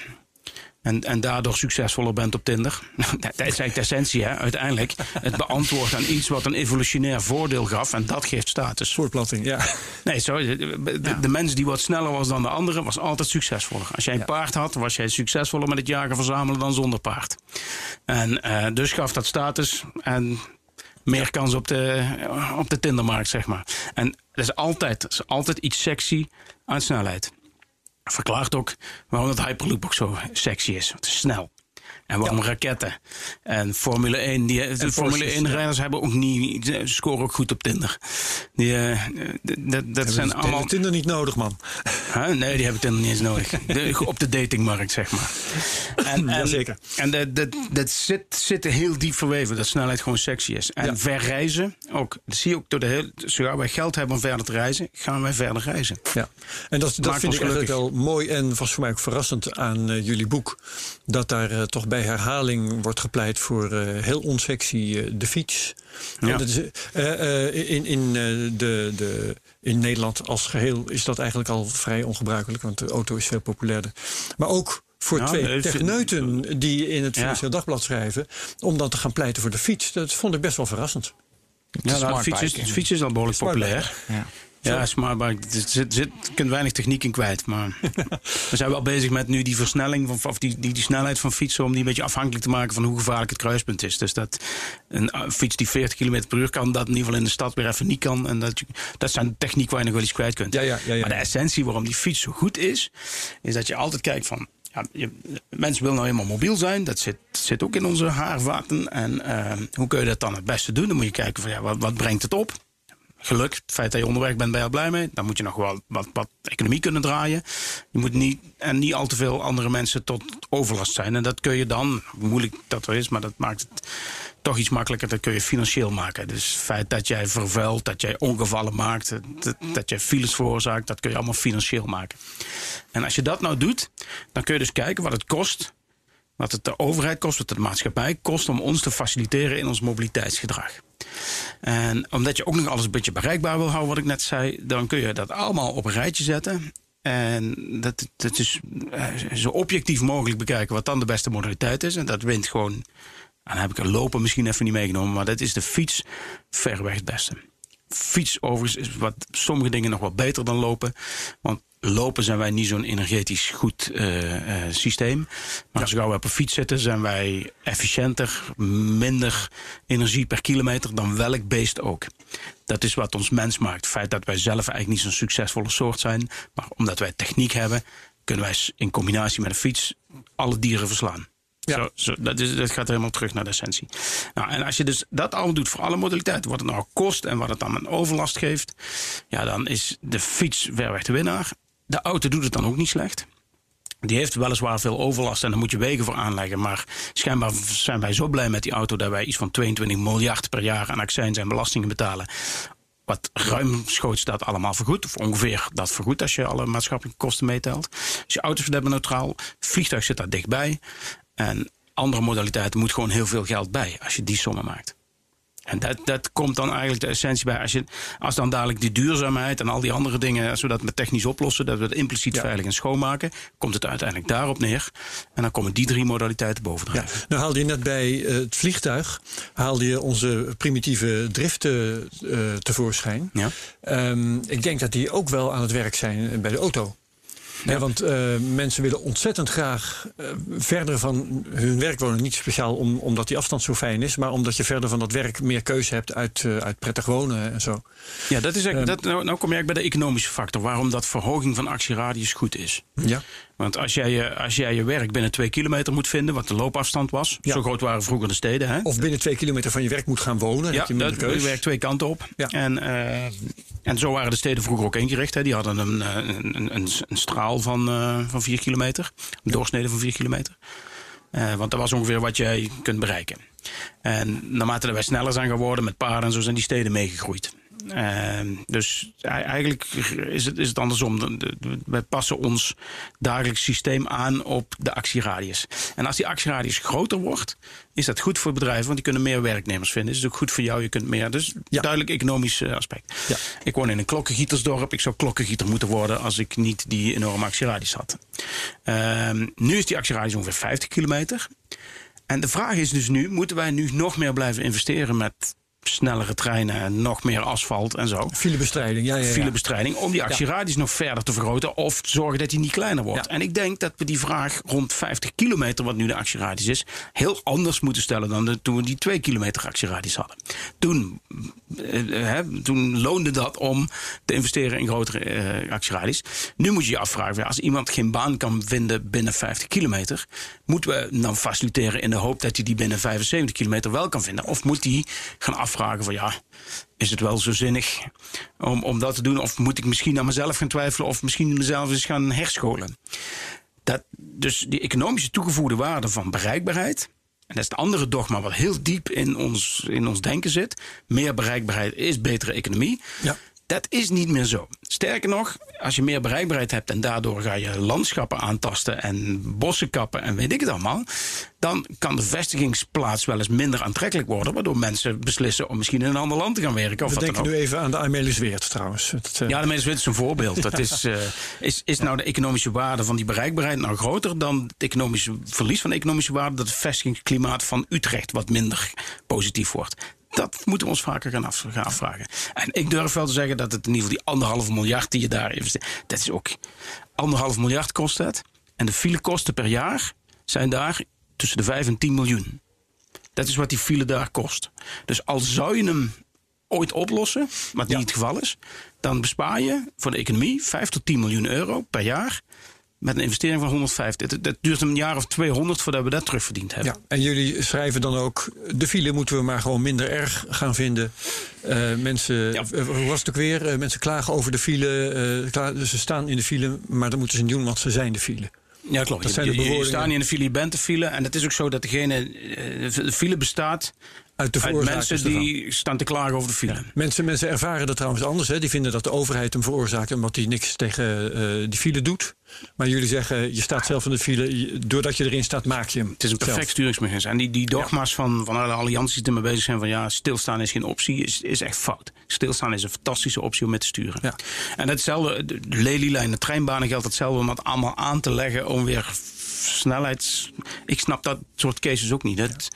Speaker 7: En, en daardoor succesvoller bent op Tinder. *laughs* dat, is eigenlijk de essentie, hè, uiteindelijk. Het beantwoord aan iets wat een evolutionair voordeel gaf. En dat geeft status.
Speaker 5: Voortplanting, ja.
Speaker 7: Nee, sorry. De mens die wat sneller was dan de andere, was altijd succesvoller. Als jij een paard had, was jij succesvoller met het jagen verzamelen dan zonder paard. En eh, dus gaf dat status en meer kans op de, op de Tindermarkt, zeg maar. En er is altijd, er is altijd iets sexy aan snelheid. Verklaart ook waarom het Hyperloop ook zo sexy is. Het is snel. En waarom raketten. En Formule 1, die, de Formule
Speaker 5: Porsches,
Speaker 7: 1 rijders hebben ook niet, scoren ook goed op Tinder. Die, d- dat, dat zijn allemaal.
Speaker 5: Tinder niet nodig, man.
Speaker 7: Huh? Nee, die hebben Tinder niet eens nodig. *laughs* De- op de datingmarkt, zeg maar. En, *laughs* en,
Speaker 5: Jazeker.
Speaker 7: En dat, dat, dat zit, zit heel diep verweven, dat snelheid gewoon sexy is. En
Speaker 5: Ja.
Speaker 7: verreizen ook. Dat zie je ook door de hele. Zodra wij geld hebben om verder te reizen, gaan wij verder reizen.
Speaker 5: Ja, en dat, dat vind ik eigenlijk
Speaker 7: gelukkig.
Speaker 5: wel mooi en was voor mij ook verrassend aan eh, jullie boek. Dat daar eh, toch bij herhaling wordt gepleit voor eh, heel onsexy eh, de fiets.
Speaker 7: Ja.
Speaker 5: En dat is, eh, eh, in, in, eh, de, de, in Nederland als geheel is dat eigenlijk al vrij ongebruikelijk, want de auto is veel populairder. Maar ook voor twee techneuten die in het
Speaker 7: Ja.
Speaker 5: Financieel Dagblad schrijven, om dan te gaan pleiten voor de fiets. Dat vond ik best wel verrassend.
Speaker 7: Ja, nou, de fiets is, fiets is al behoorlijk populair.
Speaker 6: Ja.
Speaker 7: Ja, smartbike. Er zit, zit, je kunt weinig techniek in kwijt. Maar *laughs* we zijn wel bezig met nu die versnelling van, of die, die, die snelheid van fietsen. om die een beetje afhankelijk te maken van hoe gevaarlijk het kruispunt is. Dus dat een uh, fiets die 40 km per uur kan, dat in ieder geval in de stad weer even niet kan. En dat, je, dat zijn techniek waar je nog wel iets kwijt kunt.
Speaker 5: Ja, ja, ja, ja.
Speaker 7: Maar de essentie waarom die fiets zo goed is, is dat je altijd kijkt van. Ja, je, mensen willen nou eenmaal mobiel zijn. Dat zit, zit ook in onze haarvaten. En uh, hoe kun je dat dan het beste doen? Dan moet je kijken van ja, wat, wat brengt het op? Geluk. Het feit dat je onderweg bent, ben je er blij mee. Dan moet je nog wel wat, economie kunnen draaien. Je moet niet, en niet al te veel andere mensen tot overlast zijn. En dat kun je dan, moeilijk dat er is, maar dat maakt het toch iets makkelijker. Dat kun je financieel maken. Dus het feit dat jij vervuilt, dat jij ongevallen maakt, dat, dat jij files veroorzaakt, dat kun je allemaal financieel maken. En als je dat nou doet, dan kun je dus kijken wat het kost. Wat het de overheid kost, wat het de maatschappij kost om ons te faciliteren in ons mobiliteitsgedrag. En omdat je ook nog alles een beetje bereikbaar wil houden, wat ik net zei, dan kun je dat allemaal op een rijtje zetten. En dat, dat is eh, zo objectief mogelijk bekijken wat dan de beste modaliteit is. En dat wint gewoon. En dan heb ik er lopen misschien even niet meegenomen, maar dat is de fiets verreweg het beste. Fiets overigens is wat sommige dingen nog wel beter dan lopen. Want lopen zijn wij niet zo'n energetisch goed uh, uh, systeem. Maar als we op een fiets zitten, zijn wij efficiënter, minder energie per kilometer dan welk beest ook. Dat is wat ons mens maakt. Het feit dat wij zelf eigenlijk niet zo'n succesvolle soort zijn, maar omdat wij techniek hebben, kunnen wij in combinatie met een fiets alle dieren verslaan. Ja. Zo, zo, dat, is, dat gaat helemaal terug naar de essentie. Nou, en als je dus dat allemaal doet voor alle modaliteiten, wat het nou kost en wat het dan aan overlast geeft, ja, dan is de fiets verreweg de winnaar. De auto doet het dan ook niet slecht. Die heeft weliswaar veel overlast en daar moet je wegen voor aanleggen. Maar schijnbaar zijn wij zo blij met die auto dat wij iets van 22 miljard per jaar aan accijns en belastingen betalen. Wat ruimschoots dat allemaal vergoed. Of ongeveer dat vergoed als je alle maatschappelijke kosten meetelt. Dus je auto is neutraal. Vliegtuig zit daar dichtbij. En andere modaliteiten moet gewoon heel veel geld bij als je die sommen maakt. En dat, dat komt dan eigenlijk de essentie bij. Als, je, als dan dadelijk die duurzaamheid en al die andere dingen, als we dat met technisch oplossen, dat we het impliciet ja. veilig en schoonmaken, komt het uiteindelijk daarop neer. En dan komen die drie modaliteiten bovendrijven.
Speaker 5: Ja, nou haalde je net bij uh, het vliegtuig, haalde je onze primitieve driften uh, tevoorschijn.
Speaker 7: Ja.
Speaker 5: Um, ik denk dat die ook wel aan het werk zijn bij de auto. Ja. Want uh, mensen willen ontzettend graag uh, verder van hun werk wonen. Niet speciaal om, omdat die afstand zo fijn is, maar omdat je verder van dat werk meer keuze hebt uit, uh, uit prettig wonen en zo.
Speaker 7: Ja, dat is um, dat, nou, nou kom je eigenlijk bij de economische factor. Waarom dat verhoging van actieradius goed is.
Speaker 5: Ja.
Speaker 7: Want als jij, je, als jij je werk binnen twee kilometer moet vinden, wat de loopafstand was. Ja. Zo groot waren vroeger de steden. Hè?
Speaker 5: Of binnen twee kilometer van je werk moet gaan wonen.
Speaker 7: Ja,
Speaker 5: heb je
Speaker 7: dat
Speaker 5: keus.
Speaker 7: werkt twee kanten op. Ja. En, en zo waren de steden vroeger ook ingericht. Hè? Die hadden een, een, een, een, een straal van, uh, van vier kilometer. Een doorsnede van vier kilometer. Eh, want dat was ongeveer wat jij kunt bereiken. En naarmate wij sneller zijn geworden met paarden en zo zijn die steden meegegroeid. Ehm, dus eigenlijk is het, is het andersom. De- de- de- Wij passen ons dagelijks systeem aan op de actieradius. En als die actieradius groter wordt, is dat goed voor bedrijven, want die kunnen meer werknemers vinden. Is het ook goed voor jou, je kunt meer. Dus
Speaker 5: Ja.
Speaker 7: duidelijk economisch eh, aspect.
Speaker 5: Ja.
Speaker 7: Ik woon in een klokkengietersdorp. Ik zou klokkengieter moeten worden als ik niet die enorme actieradius had. Ehm, nu is die actieradius ongeveer 50 kilometer. En de vraag is dus nu, moeten wij nu nog meer blijven investeren met snellere treinen en nog meer asfalt en zo?
Speaker 5: Filebestrijding, ja, ja, ja.
Speaker 7: filebestrijding om die actieradius nog verder te vergroten of zorgen dat die niet kleiner wordt. En ik denk dat we die vraag rond 50 kilometer, wat nu de actieradius is, heel anders moeten stellen dan de, toen we die 2 kilometer actieradius hadden. Toen, eh, hè, toen loonde dat om te investeren in grotere eh, actieradius. Nu moet je je afvragen, als iemand geen baan kan vinden binnen 50 kilometer, moeten we dan faciliteren in de hoop dat hij die binnen 75 kilometer wel kan vinden? Of moet hij gaan afvragen van ja, is het wel zo zinnig om, om dat te doen? Of moet ik misschien aan mezelf gaan twijfelen of misschien mezelf eens gaan herscholen? Dat, dus die economische toegevoegde waarde van bereikbaarheid. En dat is het andere dogma wat heel diep in ons, in ons denken zit. Meer bereikbaarheid is betere economie.
Speaker 5: Ja.
Speaker 7: Dat is niet meer zo. Sterker nog, als je meer bereikbaarheid hebt en daardoor ga je landschappen aantasten en bossen kappen en weet ik het allemaal, dan kan de vestigingsplaats wel eens minder aantrekkelijk worden, waardoor mensen beslissen om misschien in een ander land te gaan werken. Of
Speaker 5: We denken nu even aan de Amelisweert trouwens. Het, eh,
Speaker 7: Ja, de mensen is een voorbeeld. Dat is, *laughs* eh, is, is nou de economische waarde van die bereikbaarheid nou groter dan het economische verlies van de economische waarde, dat het vestigingsklimaat van Utrecht wat minder positief wordt? Dat moeten we ons vaker gaan, af, gaan afvragen. En ik durf wel te zeggen dat het in ieder geval die anderhalf miljard die je daar investeert, dat is ook anderhalf miljard kost dat. En de filekosten per jaar zijn daar tussen de 5 en 10 miljoen. Dat is wat die file daar kost. Dus al zou je hem ooit oplossen, wat niet het geval is, dan bespaar je voor de economie 5 tot 10 miljoen euro per jaar. Met een investering van 150. Dat, duurt een jaar of 200 voordat we dat terugverdiend hebben.
Speaker 5: Ja, en jullie schrijven dan ook... de file moeten we maar gewoon minder erg gaan vinden. Eh, mensen,
Speaker 7: Ja.
Speaker 5: eh, hoe was het ook weer? Eh, mensen klagen over de file. ze staan in de file, maar dat moeten ze niet doen, want ze zijn de file.
Speaker 7: Ja, klopt.
Speaker 5: Dat
Speaker 7: Je,
Speaker 5: zijn de
Speaker 7: je- staat niet in de file, je bent de file. En het is ook zo dat degene. De file bestaat
Speaker 5: Uit de
Speaker 7: uit mensen
Speaker 5: ervan.
Speaker 7: die staan te klagen over de file.
Speaker 5: Mensen, mensen ervaren dat trouwens anders. Hè. Die vinden dat de overheid hem veroorzaakt omdat hij niks tegen eh, die file doet. Maar jullie zeggen, je staat zelf in de file. doordat je erin staat, maak je hem.
Speaker 7: Het is een perfect
Speaker 5: zelf.
Speaker 7: sturingsmechanisme. En die, die dogma's van, van alle allianties die ermee bezig zijn van ja, stilstaan is geen optie, is, is echt fout. Stilstaan is een fantastische optie om met te sturen.
Speaker 5: Ja.
Speaker 7: En hetzelfde, de lelielijn, de treinbanen geldt hetzelfde om dat allemaal aan te leggen om weer snelheids. Ik snap dat soort cases ook niet. Dat,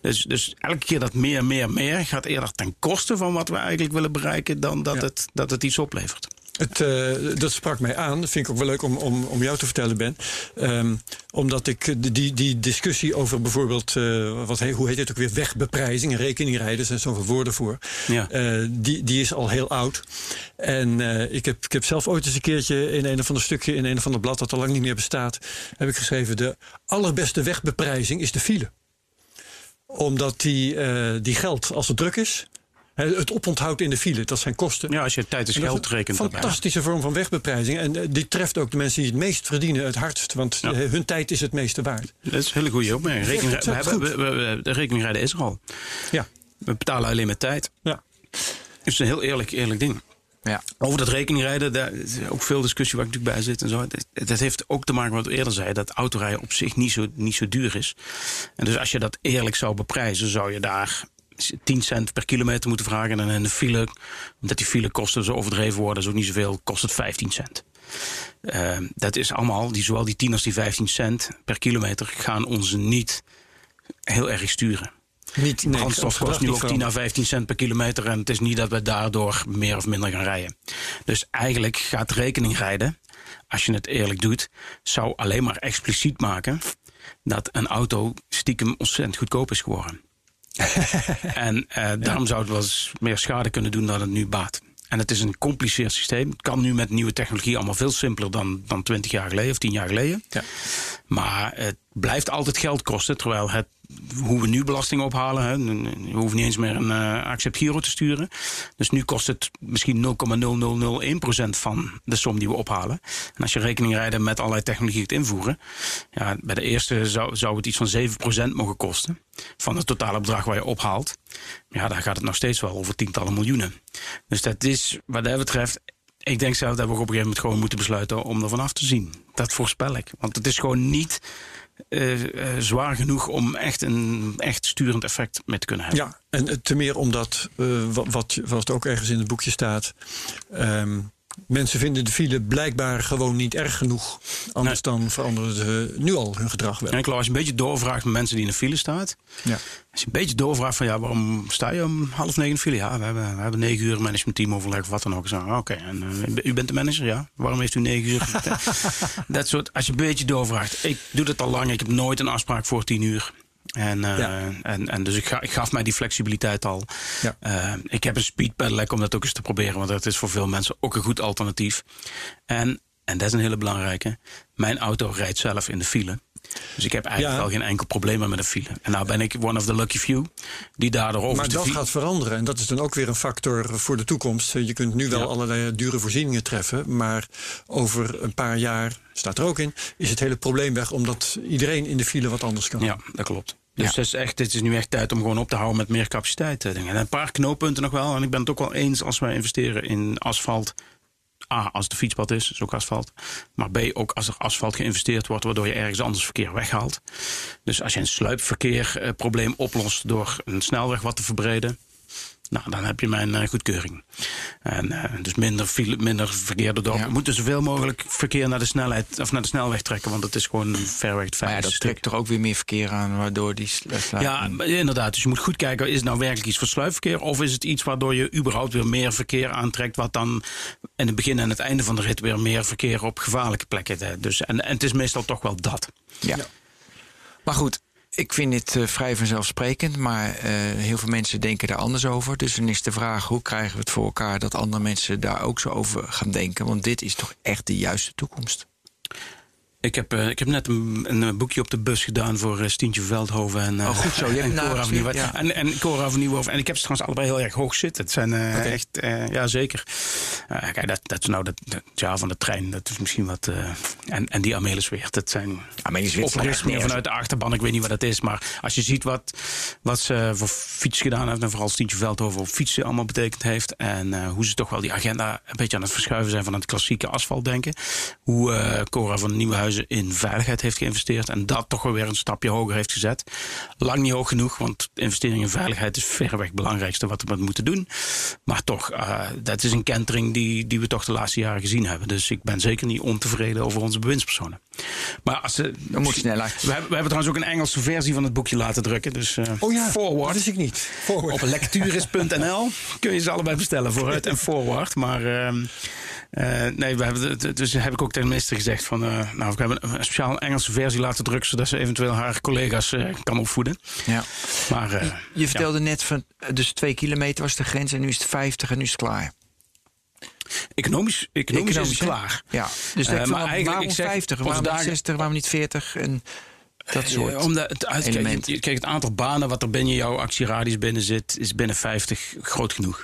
Speaker 7: dus, dus elke keer dat meer, meer, meer gaat eerder ten koste van wat we eigenlijk willen bereiken dan dat,
Speaker 5: Ja.
Speaker 7: het, dat het iets oplevert.
Speaker 5: Het, eh, dat sprak mij aan. Dat vind ik ook wel leuk om, om, om jou te vertellen, Ben. Ehm, omdat ik die, die discussie over bijvoorbeeld, eh, wat, hoe heet het ook weer, wegbeprijzing en rekeningrijden, er zijn zoveel woorden voor.
Speaker 7: Ja.
Speaker 5: Eh, die, die is al heel oud. En ik, heb, ik heb zelf ooit eens een keertje in een of ander stukje, in een of ander blad dat al lang niet meer bestaat, heb ik geschreven: de allerbeste wegbeprijzing is de file. Omdat die, die geldt als het druk is. Het oponthoud in de file, dat zijn kosten.
Speaker 7: Ja, als je tijd is
Speaker 5: En dat
Speaker 7: geld
Speaker 5: een
Speaker 7: rekent. daarbij.
Speaker 5: Fantastische vorm van wegbeprijzing. En eh, die treft ook de mensen die het meest verdienen het hardst. Want
Speaker 7: Ja.
Speaker 5: eh, hun tijd is het meeste waard.
Speaker 7: Dat is een hele goede opmerking. Rekening,
Speaker 5: dat
Speaker 7: we hebben,
Speaker 5: goed.
Speaker 7: we, we- we- de rekeningrijden is er al.
Speaker 5: Ja.
Speaker 7: We betalen alleen met tijd.
Speaker 5: ja.
Speaker 7: Het is een heel eerlijk, eerlijk ding.
Speaker 6: Ja.
Speaker 7: Over dat rekeningrijden, daar is ook veel discussie waar ik natuurlijk bij zit en zo. Dat, dat heeft ook te maken met wat we eerder zei, dat autorijden op zich niet zo, niet zo duur is. En dus als je dat eerlijk zou beprijzen, zou je daar 10 cent per kilometer moeten vragen. En in de file, omdat die filekosten zo overdreven worden, is ook niet zoveel, kost het 15 cent. Eh, dat is allemaal, die, zowel die 10 als die 15 cent per kilometer gaan ons niet heel erg sturen.
Speaker 5: Niet, nee,
Speaker 7: Brandstof kost nu ook 10 à 15 cent per kilometer. En het is niet dat we daardoor meer of minder gaan rijden. Dus eigenlijk gaat rekening rijden, als je het eerlijk doet, zou alleen maar expliciet maken dat een auto stiekem ontzettend goedkoop is geworden. *laughs* en eh, daarom zou het wel eens meer schade kunnen doen dan het nu baat. En het is een compliceerd systeem. Het kan nu met nieuwe technologie allemaal veel simpeler dan, dan 20 jaar geleden of 10 jaar geleden.
Speaker 5: Ja.
Speaker 7: Maar het blijft altijd geld kosten, terwijl het hoe we nu belasting ophalen. Hè. Je hoeft niet eens meer een uh, accept giro te sturen. Dus nu kost het misschien 0,0001% van de som die we ophalen. En als je rekening rijdt met allerlei technologie het invoeren. Ja, bij de eerste zou, het iets van 7% mogen kosten. Van het totale bedrag waar je ophaalt. Ja, dan gaat het nog steeds wel over tientallen miljoenen. Dus dat is wat dat betreft ik denk zelf dat we op een gegeven moment gewoon moeten besluiten om er vanaf te zien. Dat voorspel ik. Want het is gewoon niet uh, uh, zwaar genoeg om echt een echt sturend effect mee te kunnen hebben.
Speaker 5: Ja, en te meer omdat, uh, wat, wat ook ergens in het boekje staat. Um, mensen vinden de file blijkbaar gewoon niet erg genoeg. Anders nee. dan veranderen ze nu al hun gedrag wel.
Speaker 7: En als je een beetje doorvraagt met mensen die in de file staat. Ja. Als je een beetje doorvraagt van ja, waarom sta je om half negen in de file? Ja, we hebben, we hebben negen uur managementteam overleg of wat dan ook. Oké, okay. en uh, u bent de manager? Ja. Waarom heeft u negen uur? *laughs* dat soort, als je een beetje doorvraagt. Ik doe dat al lang. Ik heb nooit een afspraak voor tien uur. En, uh, ja. en, en dus ik, ga, ik gaf mij die flexibiliteit al. Ja. Uh, ik heb een speed pedelec om dat ook eens te proberen, want dat is voor veel mensen ook een goed alternatief. En, en dat is een hele belangrijke. Mijn auto rijdt zelf in de file. Dus ik heb eigenlijk ja. wel geen enkel probleem met een file. En nou ben ik one of the lucky few die daardoor over
Speaker 5: Maar dat gaat veranderen en dat is dan ook weer een factor voor de toekomst. Je kunt nu wel ja. allerlei dure voorzieningen treffen, maar over een paar jaar, staat er ook in, is het hele probleem weg omdat iedereen in de file wat anders kan.
Speaker 7: Ja, dat klopt. Dus ja. is echt, het is nu echt tijd om gewoon op te houden met meer capaciteit. En een paar knooppunten nog wel. En ik ben het ook wel eens als wij investeren in asfalt. A, als het fietspad is, is ook asfalt. Maar B, ook als er asfalt geïnvesteerd wordt, waardoor je ergens anders verkeer weghaalt. Dus als je een sluipverkeerprobleem oplost door een snelweg wat te verbreden. Nou, dan heb je mijn uh, goedkeuring. En uh, dus minder, file, minder verkeer erdoor. Ja. We moeten zoveel mogelijk verkeer naar de snelheid of naar de snelweg trekken, want het is gewoon ver weg het
Speaker 6: feit. Ja, dat trekt toch ook weer meer verkeer aan, waardoor die slaat.
Speaker 7: Ja, inderdaad. Dus je moet goed kijken, is het nou werkelijk iets voor sluipverkeer of is het iets waardoor je überhaupt weer meer verkeer aantrekt, wat dan in het begin en het einde van de rit weer meer verkeer op gevaarlijke plekken. Dus, en, en het is meestal toch wel dat.
Speaker 6: Ja. ja. Maar goed, ik vind dit uh, vrij vanzelfsprekend, maar uh, heel veel mensen denken daar anders over. Dus dan is de vraag: hoe krijgen we het voor elkaar dat andere mensen daar ook zo over gaan denken? Want dit is toch echt de juiste toekomst.
Speaker 7: Ik heb, uh, ik heb net een, een, boekje op de bus gedaan voor uh, Stientje Veldhoven en, uh,
Speaker 6: oh, goed zo. Je *laughs*
Speaker 7: en,
Speaker 6: Cora
Speaker 7: van. Ja. En, en Cora. En ik heb ze trouwens allebei heel erg hoog zitten. Het zijn okay. echt, ja zeker. kijk, dat, dat is nou dat, dat jaar van de trein. Dat is misschien wat... en, en die Amelisweert. Dat zijn oprichters meer vanuit de achterban. Ik weet niet wat dat is. Maar als je ziet wat, wat ze voor fiets gedaan heeft... en vooral Stientje Veldhoven op fietsen allemaal betekend heeft... en hoe ze toch wel die agenda een beetje aan het verschuiven zijn... van het klassieke asfaltdenken. Hoe Cora van Nieuwenhuizen in veiligheid heeft geïnvesteerd en dat toch weer een stapje hoger heeft gezet. Lang niet hoog genoeg, want investering in veiligheid is verreweg het belangrijkste wat we moeten doen. Maar toch, uh, dat is een kentering die, die we toch de laatste jaren gezien hebben. Dus ik ben zeker niet ontevreden over onze bewindspersonen. Maar als ze.
Speaker 6: Dan moet sneller.
Speaker 7: We, we, hebben trouwens ook een Engelse versie van het boekje laten drukken. Dus uh,
Speaker 5: oh ja,
Speaker 7: forward.
Speaker 5: Dat wist ik niet.
Speaker 7: Forward. Op lecturis.nl kun je ze allebei bestellen, vooruit en forward. Maar. Uh, uh, nee, we hebben, dus heb ik ook tegen de minister gezegd van, uh, nou, we hebben een speciaal Engelse versie laten drukken, zodat ze eventueel haar collega's uh, kan opvoeden.
Speaker 6: Ja. Maar, je, je vertelde ja. net van, dus twee kilometer was de grens en nu is het 50 en nu is het klaar.
Speaker 7: Economisch, economisch, economisch is het klaar.
Speaker 6: Ja, dus maar eigenlijk, waarom ik zeg, 50, waarom niet 60, waarom niet 40 en dat soort uh,
Speaker 7: omdat het, kijk, het aantal banen wat er binnen jouw actieradius binnen zit, is binnen 50 groot genoeg.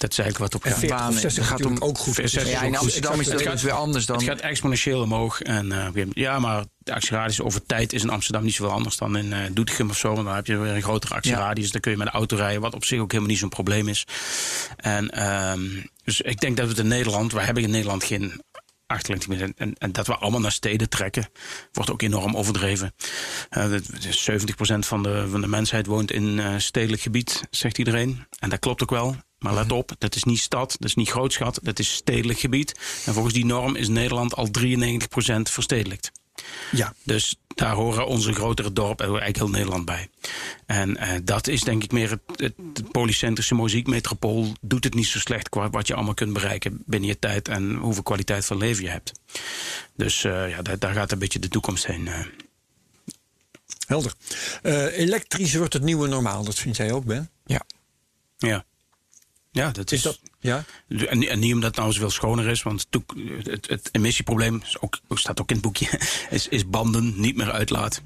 Speaker 7: Dat is eigenlijk wat op
Speaker 5: ja, baan. Het gaat om ook goed.
Speaker 6: Ja, in Amsterdam is het gaat, weer anders dan.
Speaker 7: Het gaat exponentieel omhoog. En, uh, ja, maar de actieradius over tijd is in Amsterdam niet zoveel anders dan in uh, Doetinchem of zo. Want dan heb je weer een grotere actieradius. Ja. Dan kun je met de auto rijden, wat op zich ook helemaal niet zo'n probleem is. En um, dus ik denk dat we het in Nederland, we hebben in Nederland geen achterligging en, en, en, dat we allemaal naar steden trekken, wordt ook enorm overdreven. Uh, 70% van de, van de mensheid woont in uh, stedelijk gebied, zegt iedereen. En dat klopt ook wel. Maar let op, dat is niet stad, dat is niet grootschat, dat is stedelijk gebied. En volgens die norm is Nederland al 93% verstedelijkt.
Speaker 5: Ja.
Speaker 7: Dus daar horen onze grotere dorpen eigenlijk heel Nederland bij. En uh, dat is denk ik meer het, het, het polycentrische muziekmetropool doet het niet zo slecht qua wat je allemaal kunt bereiken binnen je tijd en hoeveel kwaliteit van leven je hebt. Dus uh, ja, daar, daar, gaat een beetje de toekomst heen. Uh.
Speaker 5: Helder. elektrisch wordt het nieuwe normaal, dat vind jij ook, Ben?
Speaker 6: Ja.
Speaker 7: Ja. Ja, dat is,
Speaker 5: Is dat, ja?
Speaker 7: En, niet- en niet omdat het nou zoveel schoner is, want het, het, het emissieprobleem is ook, staat ook in het boekje, *laughs* is, is banden niet meer uitlaat.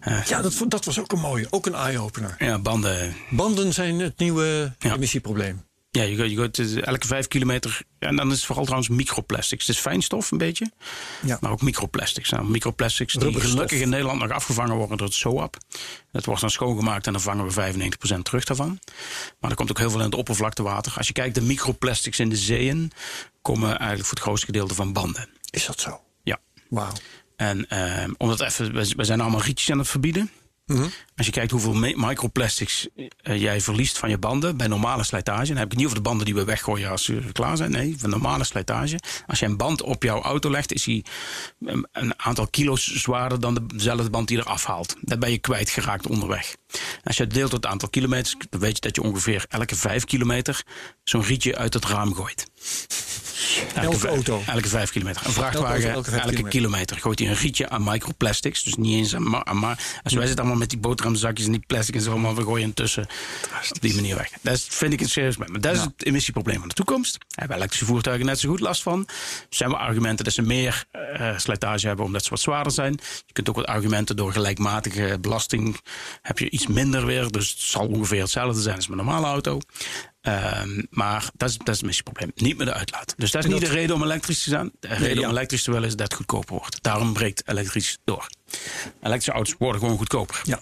Speaker 7: Eh,
Speaker 5: ja dat, dat was ook een mooie, ook een eye-opener.
Speaker 7: ja, banden.
Speaker 5: Banden zijn het nieuwe
Speaker 7: Ja.
Speaker 5: emissieprobleem.
Speaker 7: Ja, je, gaat- je gaat eh, elke vijf kilometer. En dan is het vooral trouwens microplastics. Het is fijnstof een beetje,
Speaker 5: Ja.
Speaker 7: maar ook microplastics. Nou, microplastics die gelukkig in Nederland nog afgevangen worden door het SOAP. Dat wordt dan schoongemaakt en dan vangen we 95% terug daarvan. Maar er komt ook heel veel in het oppervlaktewater. Als je kijkt, de microplastics in de zeeën komen eigenlijk voor het grootste gedeelte van banden.
Speaker 5: Is dat zo?
Speaker 7: Ja.
Speaker 5: Wauw.
Speaker 7: En eh, omdat even, we zijn allemaal rietjes aan het verbieden.
Speaker 5: Mhm.
Speaker 7: Als je kijkt hoeveel microplastics eh, jij verliest van je banden bij normale slijtage. Dan heb ik niet over de banden die we weggooien als ze klaar zijn. Nee, van normale slijtage. Als je een band op jouw auto legt, is hij een, een aantal kilo's zwaarder dan dezelfde band die je eraf haalt. Dat ben je kwijtgeraakt onderweg. Als je deelt door het aantal kilometers, dan weet je dat je ongeveer elke vijf kilometer zo'n rietje uit het raam gooit.
Speaker 5: Elke auto.
Speaker 7: Elke vijf kilometer. Een
Speaker 5: Elke
Speaker 7: vrachtwagen, elke, kilometer.
Speaker 5: kilometer.
Speaker 7: gooit hij een rietje aan microplastics. Dus niet eens aan, ma- aan ma- Als wij zitten allemaal met die boterhamzakjes en die plastic en zo, maar we gooien intussen op die manier weg. Dat vind ik een serieus. Maar dat is het emissieprobleem van de toekomst. Daar hebben elektrische voertuigen net zo goed last van. Er zijn wel argumenten dat ze meer eh, slijtage hebben omdat ze wat zwaarder zijn. Je kunt ook wat argumenten door gelijkmatige belasting heb je iets minder weer. Dus het zal ongeveer hetzelfde zijn als met een normale auto. Ehm, maar dat is, dat is het missieprobleem. Niet met de uitlaat. Dus dat is niet
Speaker 5: dat-
Speaker 7: de reden om elektrisch te zijn. De reden
Speaker 5: ja.
Speaker 7: om elektrisch te willen is dat het goedkoper wordt. Daarom breekt elektrisch door. Elektrische auto's worden gewoon goedkoper.
Speaker 5: Ja.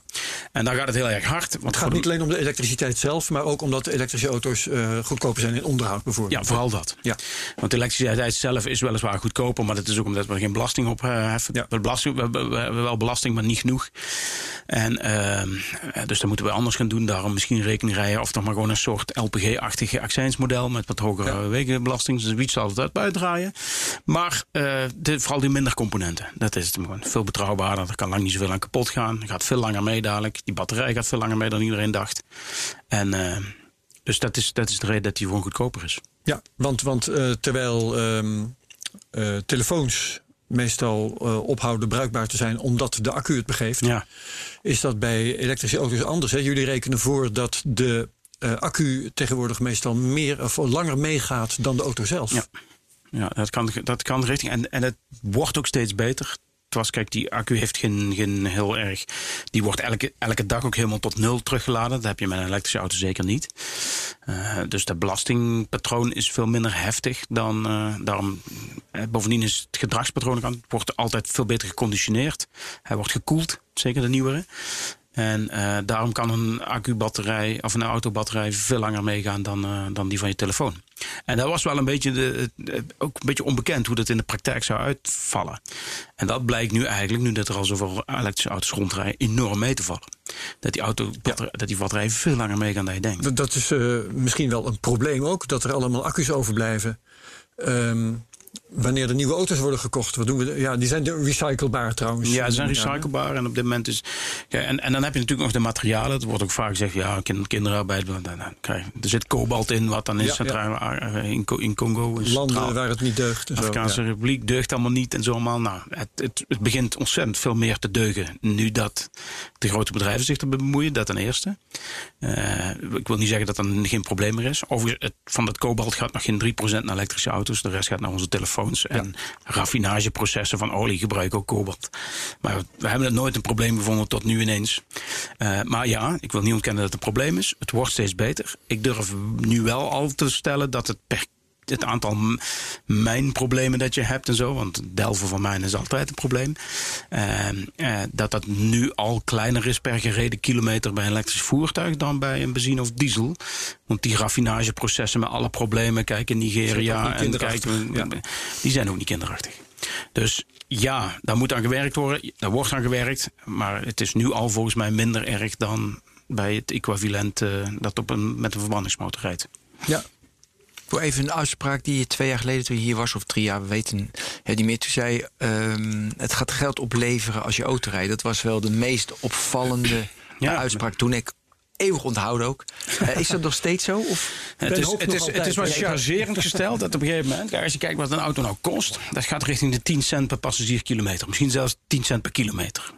Speaker 7: En dan gaat het heel erg hard. Want
Speaker 5: Het gaat
Speaker 7: de-
Speaker 5: niet alleen om de elektriciteit zelf, maar ook omdat elektrische auto's eh, goedkoper zijn in onderhoud bijvoorbeeld.
Speaker 7: Ja, vooral dat.
Speaker 5: Ja.
Speaker 7: Want de elektriciteit zelf is weliswaar goedkoper, maar dat is ook omdat we er geen belasting op eh, heffen.
Speaker 5: Ja.
Speaker 7: We, belasting, we, hebben- we hebben wel belasting, maar niet genoeg. En, ehm, eh, dus dat moeten we anders gaan doen. Daarom misschien rekening rijden of toch maar gewoon een soort LPG-achtig accijnsmodel met wat hogere
Speaker 5: Ja.
Speaker 7: wegenbelasting. Dus wie zal het uit uitdraaien. Maar de, vooral die minder componenten. Dat is het gewoon veel betrouwbaarder. Er kan lang niet zoveel aan kapot gaan. Er gaat veel langer mee dadelijk. Die batterij gaat veel langer mee dan iedereen dacht. En eh, dus dat is, dat is de reden dat die gewoon goedkoper is.
Speaker 5: Ja, want, want eh, terwijl ehm, eh, telefoons meestal ophouden bruikbaar te zijn omdat de accu het begeeft,
Speaker 7: Ja.
Speaker 5: is dat bij elektrische auto's anders. Hè? Jullie rekenen voor dat de accu tegenwoordig meestal meer of langer meegaat dan de auto zelf.
Speaker 7: Ja. Ja, dat kan, dat kan richting. En, en het wordt ook steeds beter. Was, kijk, die accu heeft geen, geen heel erg. Die wordt elke, elke dag ook helemaal tot nul teruggeladen. Dat heb je met een elektrische auto zeker niet. Eh, dus dat belastingpatroon is veel minder heftig dan. eh, daarom, eh, bovendien is het gedragspatroon het wordt altijd veel beter geconditioneerd. Hij wordt gekoeld, zeker de nieuwere. En eh, daarom kan een accubatterij of een autobatterij veel langer meegaan dan, eh, dan die van je telefoon. En dat was wel een beetje, de, ook een beetje onbekend hoe dat in de praktijk zou uitvallen. En dat blijkt nu eigenlijk, nu dat er al zoveel elektrische auto's rondrijden, enorm mee te vallen. Dat die, auto, dat die batterijen veel langer meegaan dan je denkt.
Speaker 5: Dat- Dat is eh, misschien wel een probleem ook, dat er allemaal accu's overblijven. Ehm, wanneer er nieuwe auto's worden gekocht, wat doen we? Ja, die zijn de- recyclebaar trouwens.
Speaker 7: Ja, ze zijn recyclebaar. En op dit moment is. Ja, en, en dan heb je natuurlijk nog de materialen. Het wordt ook vaak gezegd: ja, kind, kinderarbeid. Dan, krijg er zit kobalt in, wat dan is
Speaker 5: Ja,
Speaker 7: centraal in, Co- in Congo. in
Speaker 5: Landen
Speaker 7: Centraal-
Speaker 5: waar het niet deugt. Zo,
Speaker 7: Afrikaanse. Republiek deugt allemaal niet en zo allemaal. Nou, het, het, het begint ontzettend veel meer te deugen. Nu dat de grote bedrijven zich er bemoeien, dat ten eerste. Eh, ik wil niet zeggen dat er geen probleem meer is. Overigens, het, van dat kobalt gaat nog geen 3% naar elektrische auto's. De rest gaat naar onze telefoons. En raffinageprocessen van olie gebruiken ook kobalt. Maar we hebben het nooit een probleem gevonden tot nu ineens. Eh, maar ja, ik wil niet ontkennen dat het een probleem is. Het wordt steeds beter. Ik durf nu wel al te stellen dat het per het aantal mijnproblemen dat je hebt en zo, want delven van mijn is altijd een probleem, eh, eh, dat dat nu al kleiner is per gereden kilometer bij een elektrisch voertuig dan bij een benzine of diesel. Want die raffinageprocessen met alle problemen, kijk in Nigeria en kijken, die zijn ook niet kinderachtig. Dus ja, daar moet aan gewerkt worden. Daar wordt aan gewerkt. Maar het is nu al volgens mij minder erg dan bij het equivalent eh, dat op een, met een verbrandingsmotor rijdt.
Speaker 5: Ja,
Speaker 6: Wil even een uitspraak die je twee jaar geleden toen je hier was, of drie jaar, we weten ja, niet meer. Toen zei ehm, het gaat geld opleveren als je auto rijdt. Dat was wel de meest opvallende
Speaker 7: Ja.
Speaker 6: uitspraak toen ik eeuwig onthouden ook. Eh, is dat nog steeds zo? Of? *laughs*
Speaker 7: Het is, het, is, het wat chargerend gesteld dat op een gegeven moment, als je kijkt wat een auto nou kost, dat gaat richting de 10 cent per passagierkilometer. Misschien zelfs 10 cent per kilometer.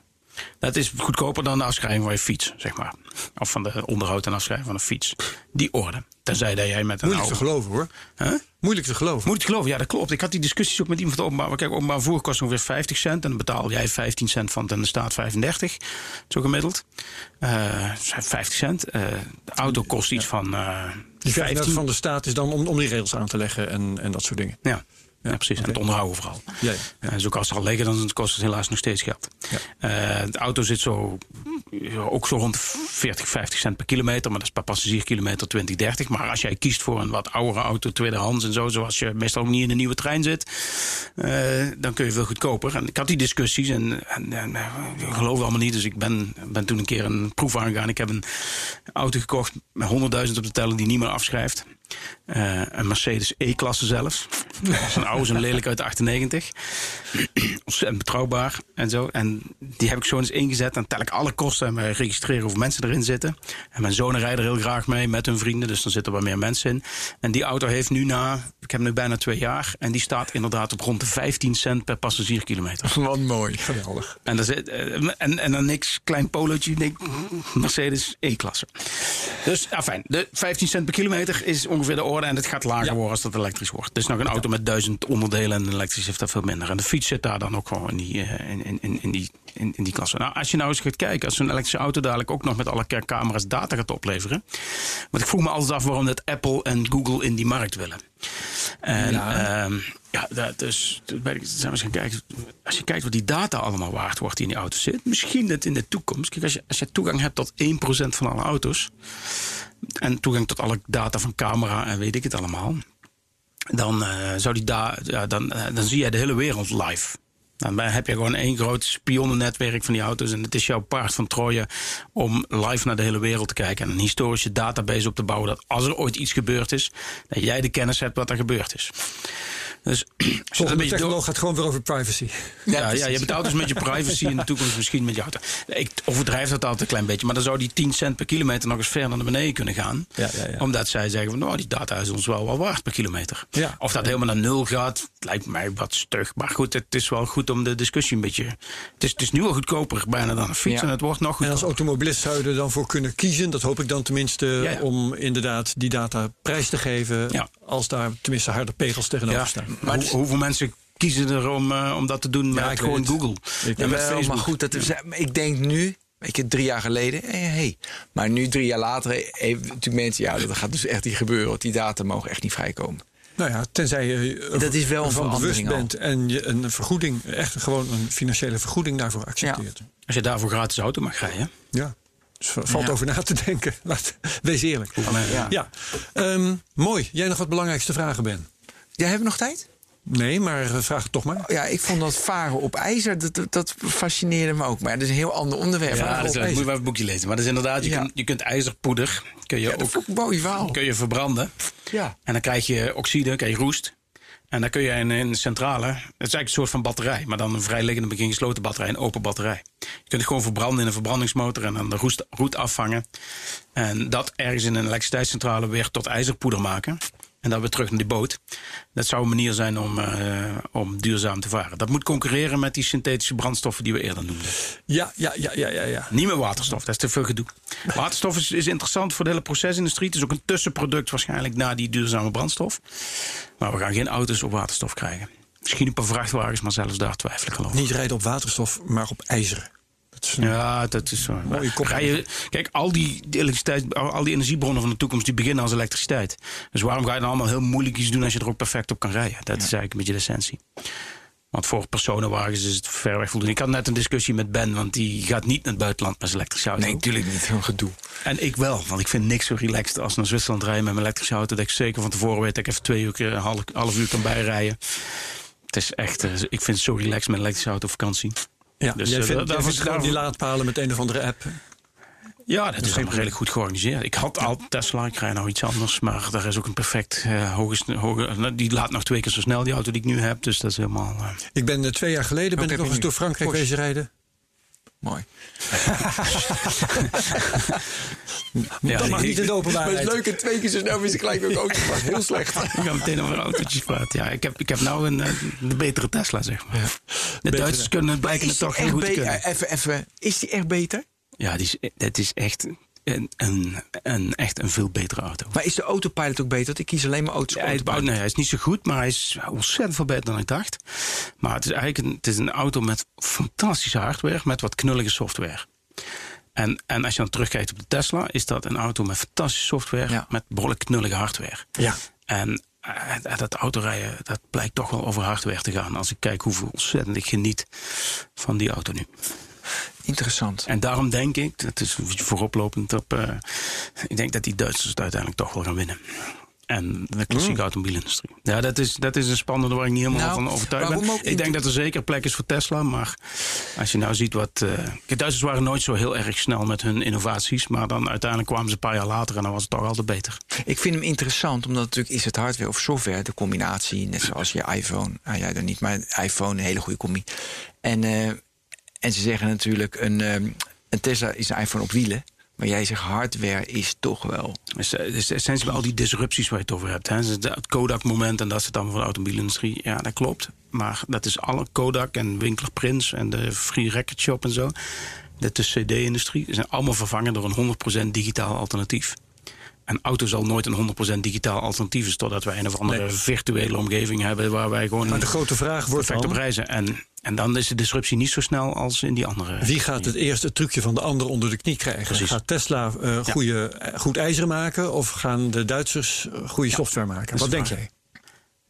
Speaker 7: Dat is goedkoper dan de afschrijving van je fiets, zeg maar. Of van de onderhoud en afschrijving van een fiets. Die orde. Tenzij dat jij met een
Speaker 5: Moeilijk te geloven hoor.
Speaker 7: Huh?
Speaker 5: Moeilijk te geloven.
Speaker 7: Moet ik geloven, ja, dat klopt. Ik had die discussies ook met iemand van de openbaar. Kijk, openbaar vervoer kost ongeveer 50 cent. En dan betaal jij 15 cent van en de staat 35. Zo gemiddeld. Eh 50 cent. Eh, de auto kost iets van eh
Speaker 5: Die
Speaker 7: 15.
Speaker 5: 15 van de staat is dan om, om die regels aan te leggen en, en dat soort dingen.
Speaker 7: Ja. Ja, precies. En het onderhouden vooral.
Speaker 5: Ja, ja.
Speaker 7: Ja, dus ook als ze al liggen, dan kost het helaas nog steeds geld. Eh, de auto zit zo, ook zo rond 40, 50 cent per kilometer. Maar dat is per passagierkilometer 20, 30. Maar als jij kiest voor een wat oudere auto, tweedehands en zo... zoals je meestal ook niet in een nieuwe trein zit... eh, dan kun je veel goedkoper. En ik had die discussies en, en, en eh, ik geloof allemaal niet. Dus ik ben, ben toen een keer een proef aangegaan. Ik heb een auto gekocht met 100.000 op de teller die niet meer afschrijft. Eh, een Mercedes E-klasse zelfs. *laughs* Een oude, zo'n lelijk uit de 98. *clears throat* Ontzettend betrouwbaar en zo. En die heb ik zo eens ingezet. Dan tel ik alle kosten en we registreren hoeveel mensen erin zitten. En mijn zonen rijden er heel graag mee met hun vrienden. Dus dan zitten er wat meer mensen in. En die auto heeft nu na, ik heb nu bijna twee jaar. En die staat inderdaad op rond de 15 cent per passagierkilometer. *laughs*
Speaker 6: Wat mooi.
Speaker 5: Geweldig.
Speaker 7: En, eh, en, en dan niks, klein polootje, Mercedes E-klasse. Dus, afijn, de 15 cent per kilometer is ongeveer de orde. En het gaat lager worden als dat elektrisch wordt. Dus nog een auto met duizend onderdelen en elektrisch heeft dat veel minder. En de fiets zit daar dan ook gewoon in die, eh, in, in, in, in die, in, in die klasse. Nou, als je nou eens gaat kijken, als zo'n elektrische auto dadelijk ook nog met alle camera's data gaat opleveren. Want ik vroeg me altijd af waarom dat Apple en Google in die markt willen. En ja, ja dat, dus toen ben ik, zijn we eens gaan kijken. Als je kijkt wat die data allemaal waard wordt die in die auto zit. Misschien dat in de toekomst. Kijk, als je, als je toegang hebt tot 1% van alle auto's. En toegang tot alle data van camera en weet ik het allemaal. Dan, eh, zou die da ja, dan, eh, dan zie jij de hele wereld live. Dan ben- heb je gewoon één groot spionnennetwerk van die auto's. En het is jouw paard van Troje om live naar de hele wereld te kijken. En een historische database op te bouwen. Dat als er ooit iets gebeurd is, dat jij de kennis hebt wat er gebeurd is. Dus *clears throat*
Speaker 5: Volgende technoloog gaat gewoon weer over privacy.
Speaker 7: ja, ja, je hebt auto's met je *laughs* privacy in de toekomst misschien met je auto. Ik overdrijf dat altijd een klein beetje. Maar dan zou die 10 cent per kilometer nog eens ver naar beneden kunnen gaan.
Speaker 5: Ja, ja, ja.
Speaker 7: Omdat zij zeggen van nou, die data is ons wel wel waard per kilometer.
Speaker 5: Ja.
Speaker 7: Of dat helemaal naar nul gaat, lijkt mij wat stug. Maar goed, het is wel goed om de discussie een beetje... Het is, het is nu al goedkoper bijna dan een fiets.
Speaker 6: Ja.
Speaker 7: En het wordt nog
Speaker 5: En als
Speaker 7: goedkoper.
Speaker 5: automobilist zou je er dan voor kunnen kiezen, dat hoop ik dan tenminste,
Speaker 7: Ja, ja.
Speaker 5: om inderdaad die data prijs te geven.
Speaker 7: Ja.
Speaker 5: Als daar tenminste harde pegels tegenover
Speaker 7: Ja.
Speaker 5: staan.
Speaker 7: Maar hoe- hoeveel mensen kiezen er om, eh, om dat te doen met
Speaker 5: ik
Speaker 7: gewoon. Google?
Speaker 5: Ik
Speaker 7: en met
Speaker 6: maar goed, dat is, ik denk nu, weet je, drie jaar geleden, hé, hey, maar nu drie jaar later heeft natuurlijk mensen, ja, dat gaat dus echt niet gebeuren, want die data mogen echt niet vrijkomen.
Speaker 5: Nou ja, tenzij je
Speaker 6: Dat is wel een
Speaker 5: van bewust
Speaker 6: al.
Speaker 5: bent en je een vergoeding, echt gewoon een financiële vergoeding daarvoor accepteert.
Speaker 7: Als je daarvoor gratis auto mag rijden.
Speaker 5: Ja. Dus valt
Speaker 6: Ja.
Speaker 5: over na te denken. *laughs* Laat, wees eerlijk.
Speaker 7: Ja.
Speaker 5: Ja. Ehm, mooi. Jij nog wat belangrijkste vragen, Ben?
Speaker 6: Ja, hebben we nog tijd?
Speaker 5: Nee, maar vraag het toch maar.
Speaker 6: Ja, ik vond dat varen op ijzer, dat, dat, fascineerde me ook. Maar dat is een heel ander onderwerp.
Speaker 7: Ja, dat is, moet je wel een boekje lezen. Maar dat is inderdaad, je,
Speaker 6: Ja.
Speaker 7: kunt, je kunt ijzerpoeder kun je
Speaker 6: Ja, dat
Speaker 7: ook
Speaker 6: vond ik een mooi verhaal.
Speaker 7: kun je verbranden.
Speaker 6: Ja.
Speaker 7: En dan krijg je oxide, krijg je roest. En dan kun je in een centrale, het is eigenlijk een soort van batterij, maar dan een vrijliggende, begin gesloten batterij, een open batterij. Je kunt het gewoon verbranden in een verbrandingsmotor en dan de roest, roet afvangen. En dat ergens in een elektriciteitscentrale weer tot ijzerpoeder maken. En dan weer terug naar die boot. Dat zou een manier zijn om, eh, om duurzaam te varen. Dat moet concurreren met die synthetische brandstoffen die we eerder noemden.
Speaker 5: Ja, ja, ja, ja, ja. ja.
Speaker 7: Niet meer waterstof, dat is te veel gedoe. Waterstof is, is interessant voor de hele procesindustrie. Het is ook een tussenproduct waarschijnlijk na die duurzame brandstof. Maar we gaan geen auto's op waterstof krijgen. Misschien een paar vrachtwagens, maar zelfs daar twijfel ik geloof ik.
Speaker 5: Niet rijden op waterstof, maar op ijzer. Dat is een-
Speaker 7: Ja, dat is zo.
Speaker 5: Mooie kop.
Speaker 7: Ga je, kijk, al die, elektriciteit, al die energiebronnen van de toekomst, die beginnen als elektriciteit. Dus waarom ga je dan allemaal heel moeilijk iets doen als je er ook perfect op kan rijden? Dat is eigenlijk een beetje de essentie. Want voor personenwagens is het ver weg voldoende. Ik had net een discussie met Ben, want die gaat niet naar het buitenland met zijn elektrische auto.
Speaker 6: Nee, natuurlijk niet. Zo'n gedoe.
Speaker 7: En ik wel, want ik vind niks zo relaxed als naar Zwitserland rijden met mijn elektrische auto. Dat ik zeker van tevoren weet dat ik even twee uur, een half, half uur kan bijrijden. Het is echt, eh, ik vind het zo relaxed met een elektrische auto op vakantie.
Speaker 5: Ja,
Speaker 7: Dus,
Speaker 5: jij
Speaker 7: eh,
Speaker 5: vindt,
Speaker 7: daarvoor-
Speaker 5: vindt gewoon die laadpalen met een of andere app.
Speaker 7: Ja, dat is allemaal redelijk goed georganiseerd. Ik had al Tesla, ik rij nou iets anders. Maar daar is ook een perfect eh, hoge, hoge... Die laat nog twee keer zo snel, die auto die ik nu heb. Dus dat is helemaal... eh,
Speaker 5: Ik ben twee jaar geleden ben
Speaker 6: Ook
Speaker 5: ik nog eens door Frankrijk wezen rijden.
Speaker 6: Mooi. *laughs*
Speaker 7: Ja,
Speaker 5: dat mag
Speaker 7: ik-
Speaker 5: niet in de openbaarheid.
Speaker 6: leuk, twee keer zo snel is gelijk ook auto *laughs* Heel slecht.
Speaker 7: Ik ga meteen over autootjes praten. Ja, ik heb, ik heb nou een, eh, een betere Tesla, zeg maar. De Duitsers kunnen blijken het toch heel goed te kunnen.
Speaker 6: Even, even, is die echt beter?
Speaker 7: Ja, die is, het is echt een, een, een, echt een veel betere auto.
Speaker 6: Maar is de autopilot ook beter? Ik kies alleen maar auto's.
Speaker 7: Is,
Speaker 6: autopilot.
Speaker 7: nee, hij is niet zo goed, maar hij is ontzettend veel beter dan ik dacht. Maar het is eigenlijk een, het is een auto met fantastische hardware, met wat knullige software. En, en als je dan terugkijkt op de Tesla, is dat een auto met fantastische software,
Speaker 6: Ja.
Speaker 7: met behoorlijk knullige hardware.
Speaker 6: Ja.
Speaker 7: En eh, dat autorijden, dat blijkt toch wel over hardware te gaan. Als ik kijk hoeveel ontzettend ik geniet van die auto nu.
Speaker 6: Interessant.
Speaker 7: En daarom denk ik, dat is een beetje vooroplopend op. eh, ik denk dat die Duitsers het uiteindelijk toch wel gaan winnen. En de klassieke automobielindustrie. Ja, dat is, dat is een spannende waar ik niet helemaal
Speaker 6: Nou,
Speaker 7: van overtuigd ben.
Speaker 6: ook
Speaker 7: Ik denk dat er zeker plek is voor Tesla. Maar als je nou ziet wat. eh de Duitsers waren nooit zo heel erg snel met hun innovaties. Maar dan uiteindelijk kwamen ze een paar jaar later en dan was het toch altijd beter.
Speaker 6: Ik vind hem interessant, omdat natuurlijk is het hardware of software, de combinatie, net zoals je iPhone. Nou ja, dan niet, maar iPhone, een hele goede combi. En, eh, en ze zeggen natuurlijk, een, eh, een Tesla is een iPhone op wielen. Maar jij zegt hardware is toch wel.
Speaker 7: Dus, eh, dus essentieel al die disrupties waar je het over hebt. Hè. Dus Het Kodak-moment en dat soort allemaal van de automobielindustrie. Ja, dat klopt. Maar dat is alle Kodak en Winkler Prins en de Free Record Shop en zo. De CD-industrie zijn allemaal vervangen door een 100% digitaal alternatief. En auto zal nooit een 100% digitaal alternatief is... totdat wij een of andere
Speaker 5: Nee.
Speaker 7: virtuele omgeving hebben... waar wij gewoon
Speaker 5: Maar de grote vraag wordt dan...
Speaker 7: prijzen... En, en dan is de disruptie niet zo snel als in die andere...
Speaker 5: Wie gaat het eerst het trucje van de ander onder de knie krijgen?
Speaker 7: Precies.
Speaker 5: Gaat Tesla eh, goede, eh, goed ijzer maken of gaan de Duitsers eh, goede software maken? Wat
Speaker 7: de
Speaker 5: denk jij?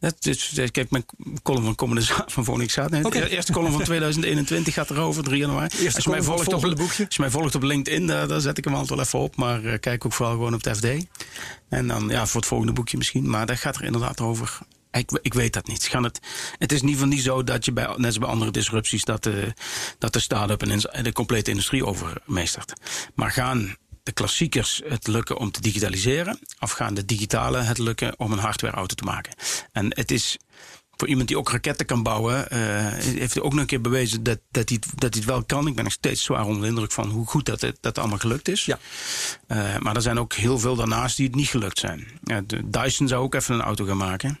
Speaker 7: Dat is, eh, kijk, mijn column van komende van
Speaker 5: Oké.
Speaker 7: De eerste column van 2021 gaat erover, 3 januari.
Speaker 5: Eerste
Speaker 7: als, je mij volgt
Speaker 5: het
Speaker 7: op,
Speaker 5: boekje?
Speaker 7: als je mij volgt op LinkedIn, daar, daar zet ik hem altijd wel even op. Maar eh, kijk ook vooral gewoon op het FD. En dan ja, voor het volgende boekje misschien. Maar dat gaat er inderdaad over. Ik, ik weet dat niet. Gaan het, het is in ieder geval niet zo dat je bij, net als bij andere disrupties, dat de, dat de start-up en de complete industrie overmeestert. Maar gaan de klassiekers het lukken om te digitaliseren? Of gaan de digitale het lukken om een hardwareauto te maken? En het is voor iemand die ook raketten kan bouwen, eh, heeft hij ook nog een keer bewezen dat, dat, hij, dat hij het wel kan. Ik ben nog steeds zwaar onder de indruk van hoe goed dat, dat allemaal gelukt is.
Speaker 5: Ja.
Speaker 7: Eh, maar er zijn ook heel veel daarnaast die het niet gelukt zijn. De Dyson zou ook even een auto gaan maken.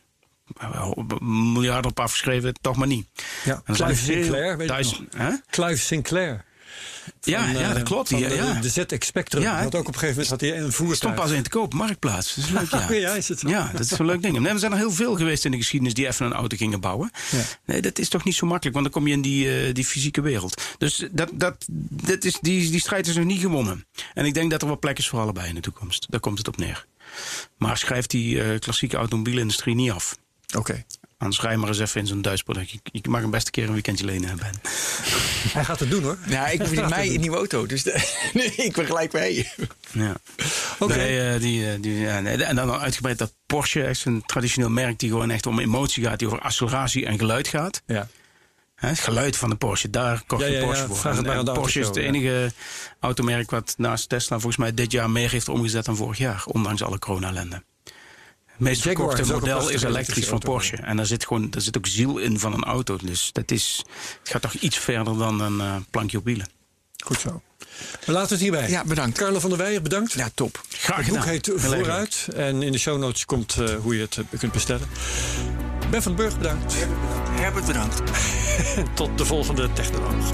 Speaker 7: Miljarden op afgeschreven, toch maar niet.
Speaker 5: Ja, Clive
Speaker 7: veel-
Speaker 5: Sinclair, weet
Speaker 7: Dyson?
Speaker 5: Clive Sinclair.
Speaker 7: Ja,
Speaker 5: Van,
Speaker 7: ja,
Speaker 5: eh,
Speaker 7: dat klopt. Ja,
Speaker 5: de,
Speaker 7: ja.
Speaker 5: de ZX Spectrum.
Speaker 7: Ja,
Speaker 5: ook op een gegeven moment had hij een
Speaker 7: Er
Speaker 5: voertuig.
Speaker 7: stond pas in te koop, Marktplaats. Dat is leuk, *laughs* ja.
Speaker 5: Ja, is het zo?
Speaker 7: Ja, dat is een leuk ding. Nee, er zijn er heel veel geweest in de geschiedenis die even een auto gingen bouwen. Nee, dat is toch niet zo makkelijk, want dan kom je in die, eh, die fysieke wereld. Dus dat, dat, dat is, die, die strijd is nog niet gewonnen. En ik denk dat er wel plek is voor allebei in de toekomst. Daar komt het op neer. Maar schrijf die eh, klassieke automobielindustrie niet af.
Speaker 5: Oké.
Speaker 7: Anders rij maar eens even in zo'n Duits product. Je, je mag hem best een keer een weekendje lenen hebben. *laughs*
Speaker 5: Hij gaat het doen hoor.
Speaker 6: Ja, ik vind *laughs* mij een nieuwe auto. Dus de- *laughs* nee, ik ben gelijk mee.
Speaker 7: Ja.
Speaker 5: Oké.
Speaker 7: Nee, eh, die, eh, die, ja, nee, en dan nog uitgebreid dat Porsche is een traditioneel merk die gewoon echt om emotie gaat, die over acceleratie en geluid gaat.
Speaker 5: Ja.
Speaker 7: Hè, het geluid van de Porsche, daar kocht
Speaker 5: Ja,
Speaker 7: je
Speaker 5: ja,
Speaker 7: Porsche
Speaker 5: ja,
Speaker 7: voor. En-
Speaker 5: de
Speaker 7: Porsche is het
Speaker 5: autoshow,
Speaker 7: enige automerk wat naast Tesla volgens mij dit jaar meer heeft omgezet dan vorig jaar, ondanks alle corona-ellende. Het meest
Speaker 5: Jaguar
Speaker 7: verkochte model is elektrisch van Porsche. En daar zit, gewoon, daar zit ook ziel in van een auto. Dus dat is, het gaat toch iets verder dan een eh, plankje op wielen.
Speaker 5: Goed zo. We laten het hierbij.
Speaker 6: Ja, bedankt.
Speaker 5: Carlo van der Weijer, bedankt.
Speaker 6: Ja, top.
Speaker 7: Graag
Speaker 5: Het boek
Speaker 7: gedaan.
Speaker 5: heet. Vooruit. En in de show notes komt eh, hoe je het eh, kunt bestellen. Ben van den Burg, bedankt.
Speaker 6: Herbert, bedankt. *laughs*
Speaker 5: Tot de volgende technoloog.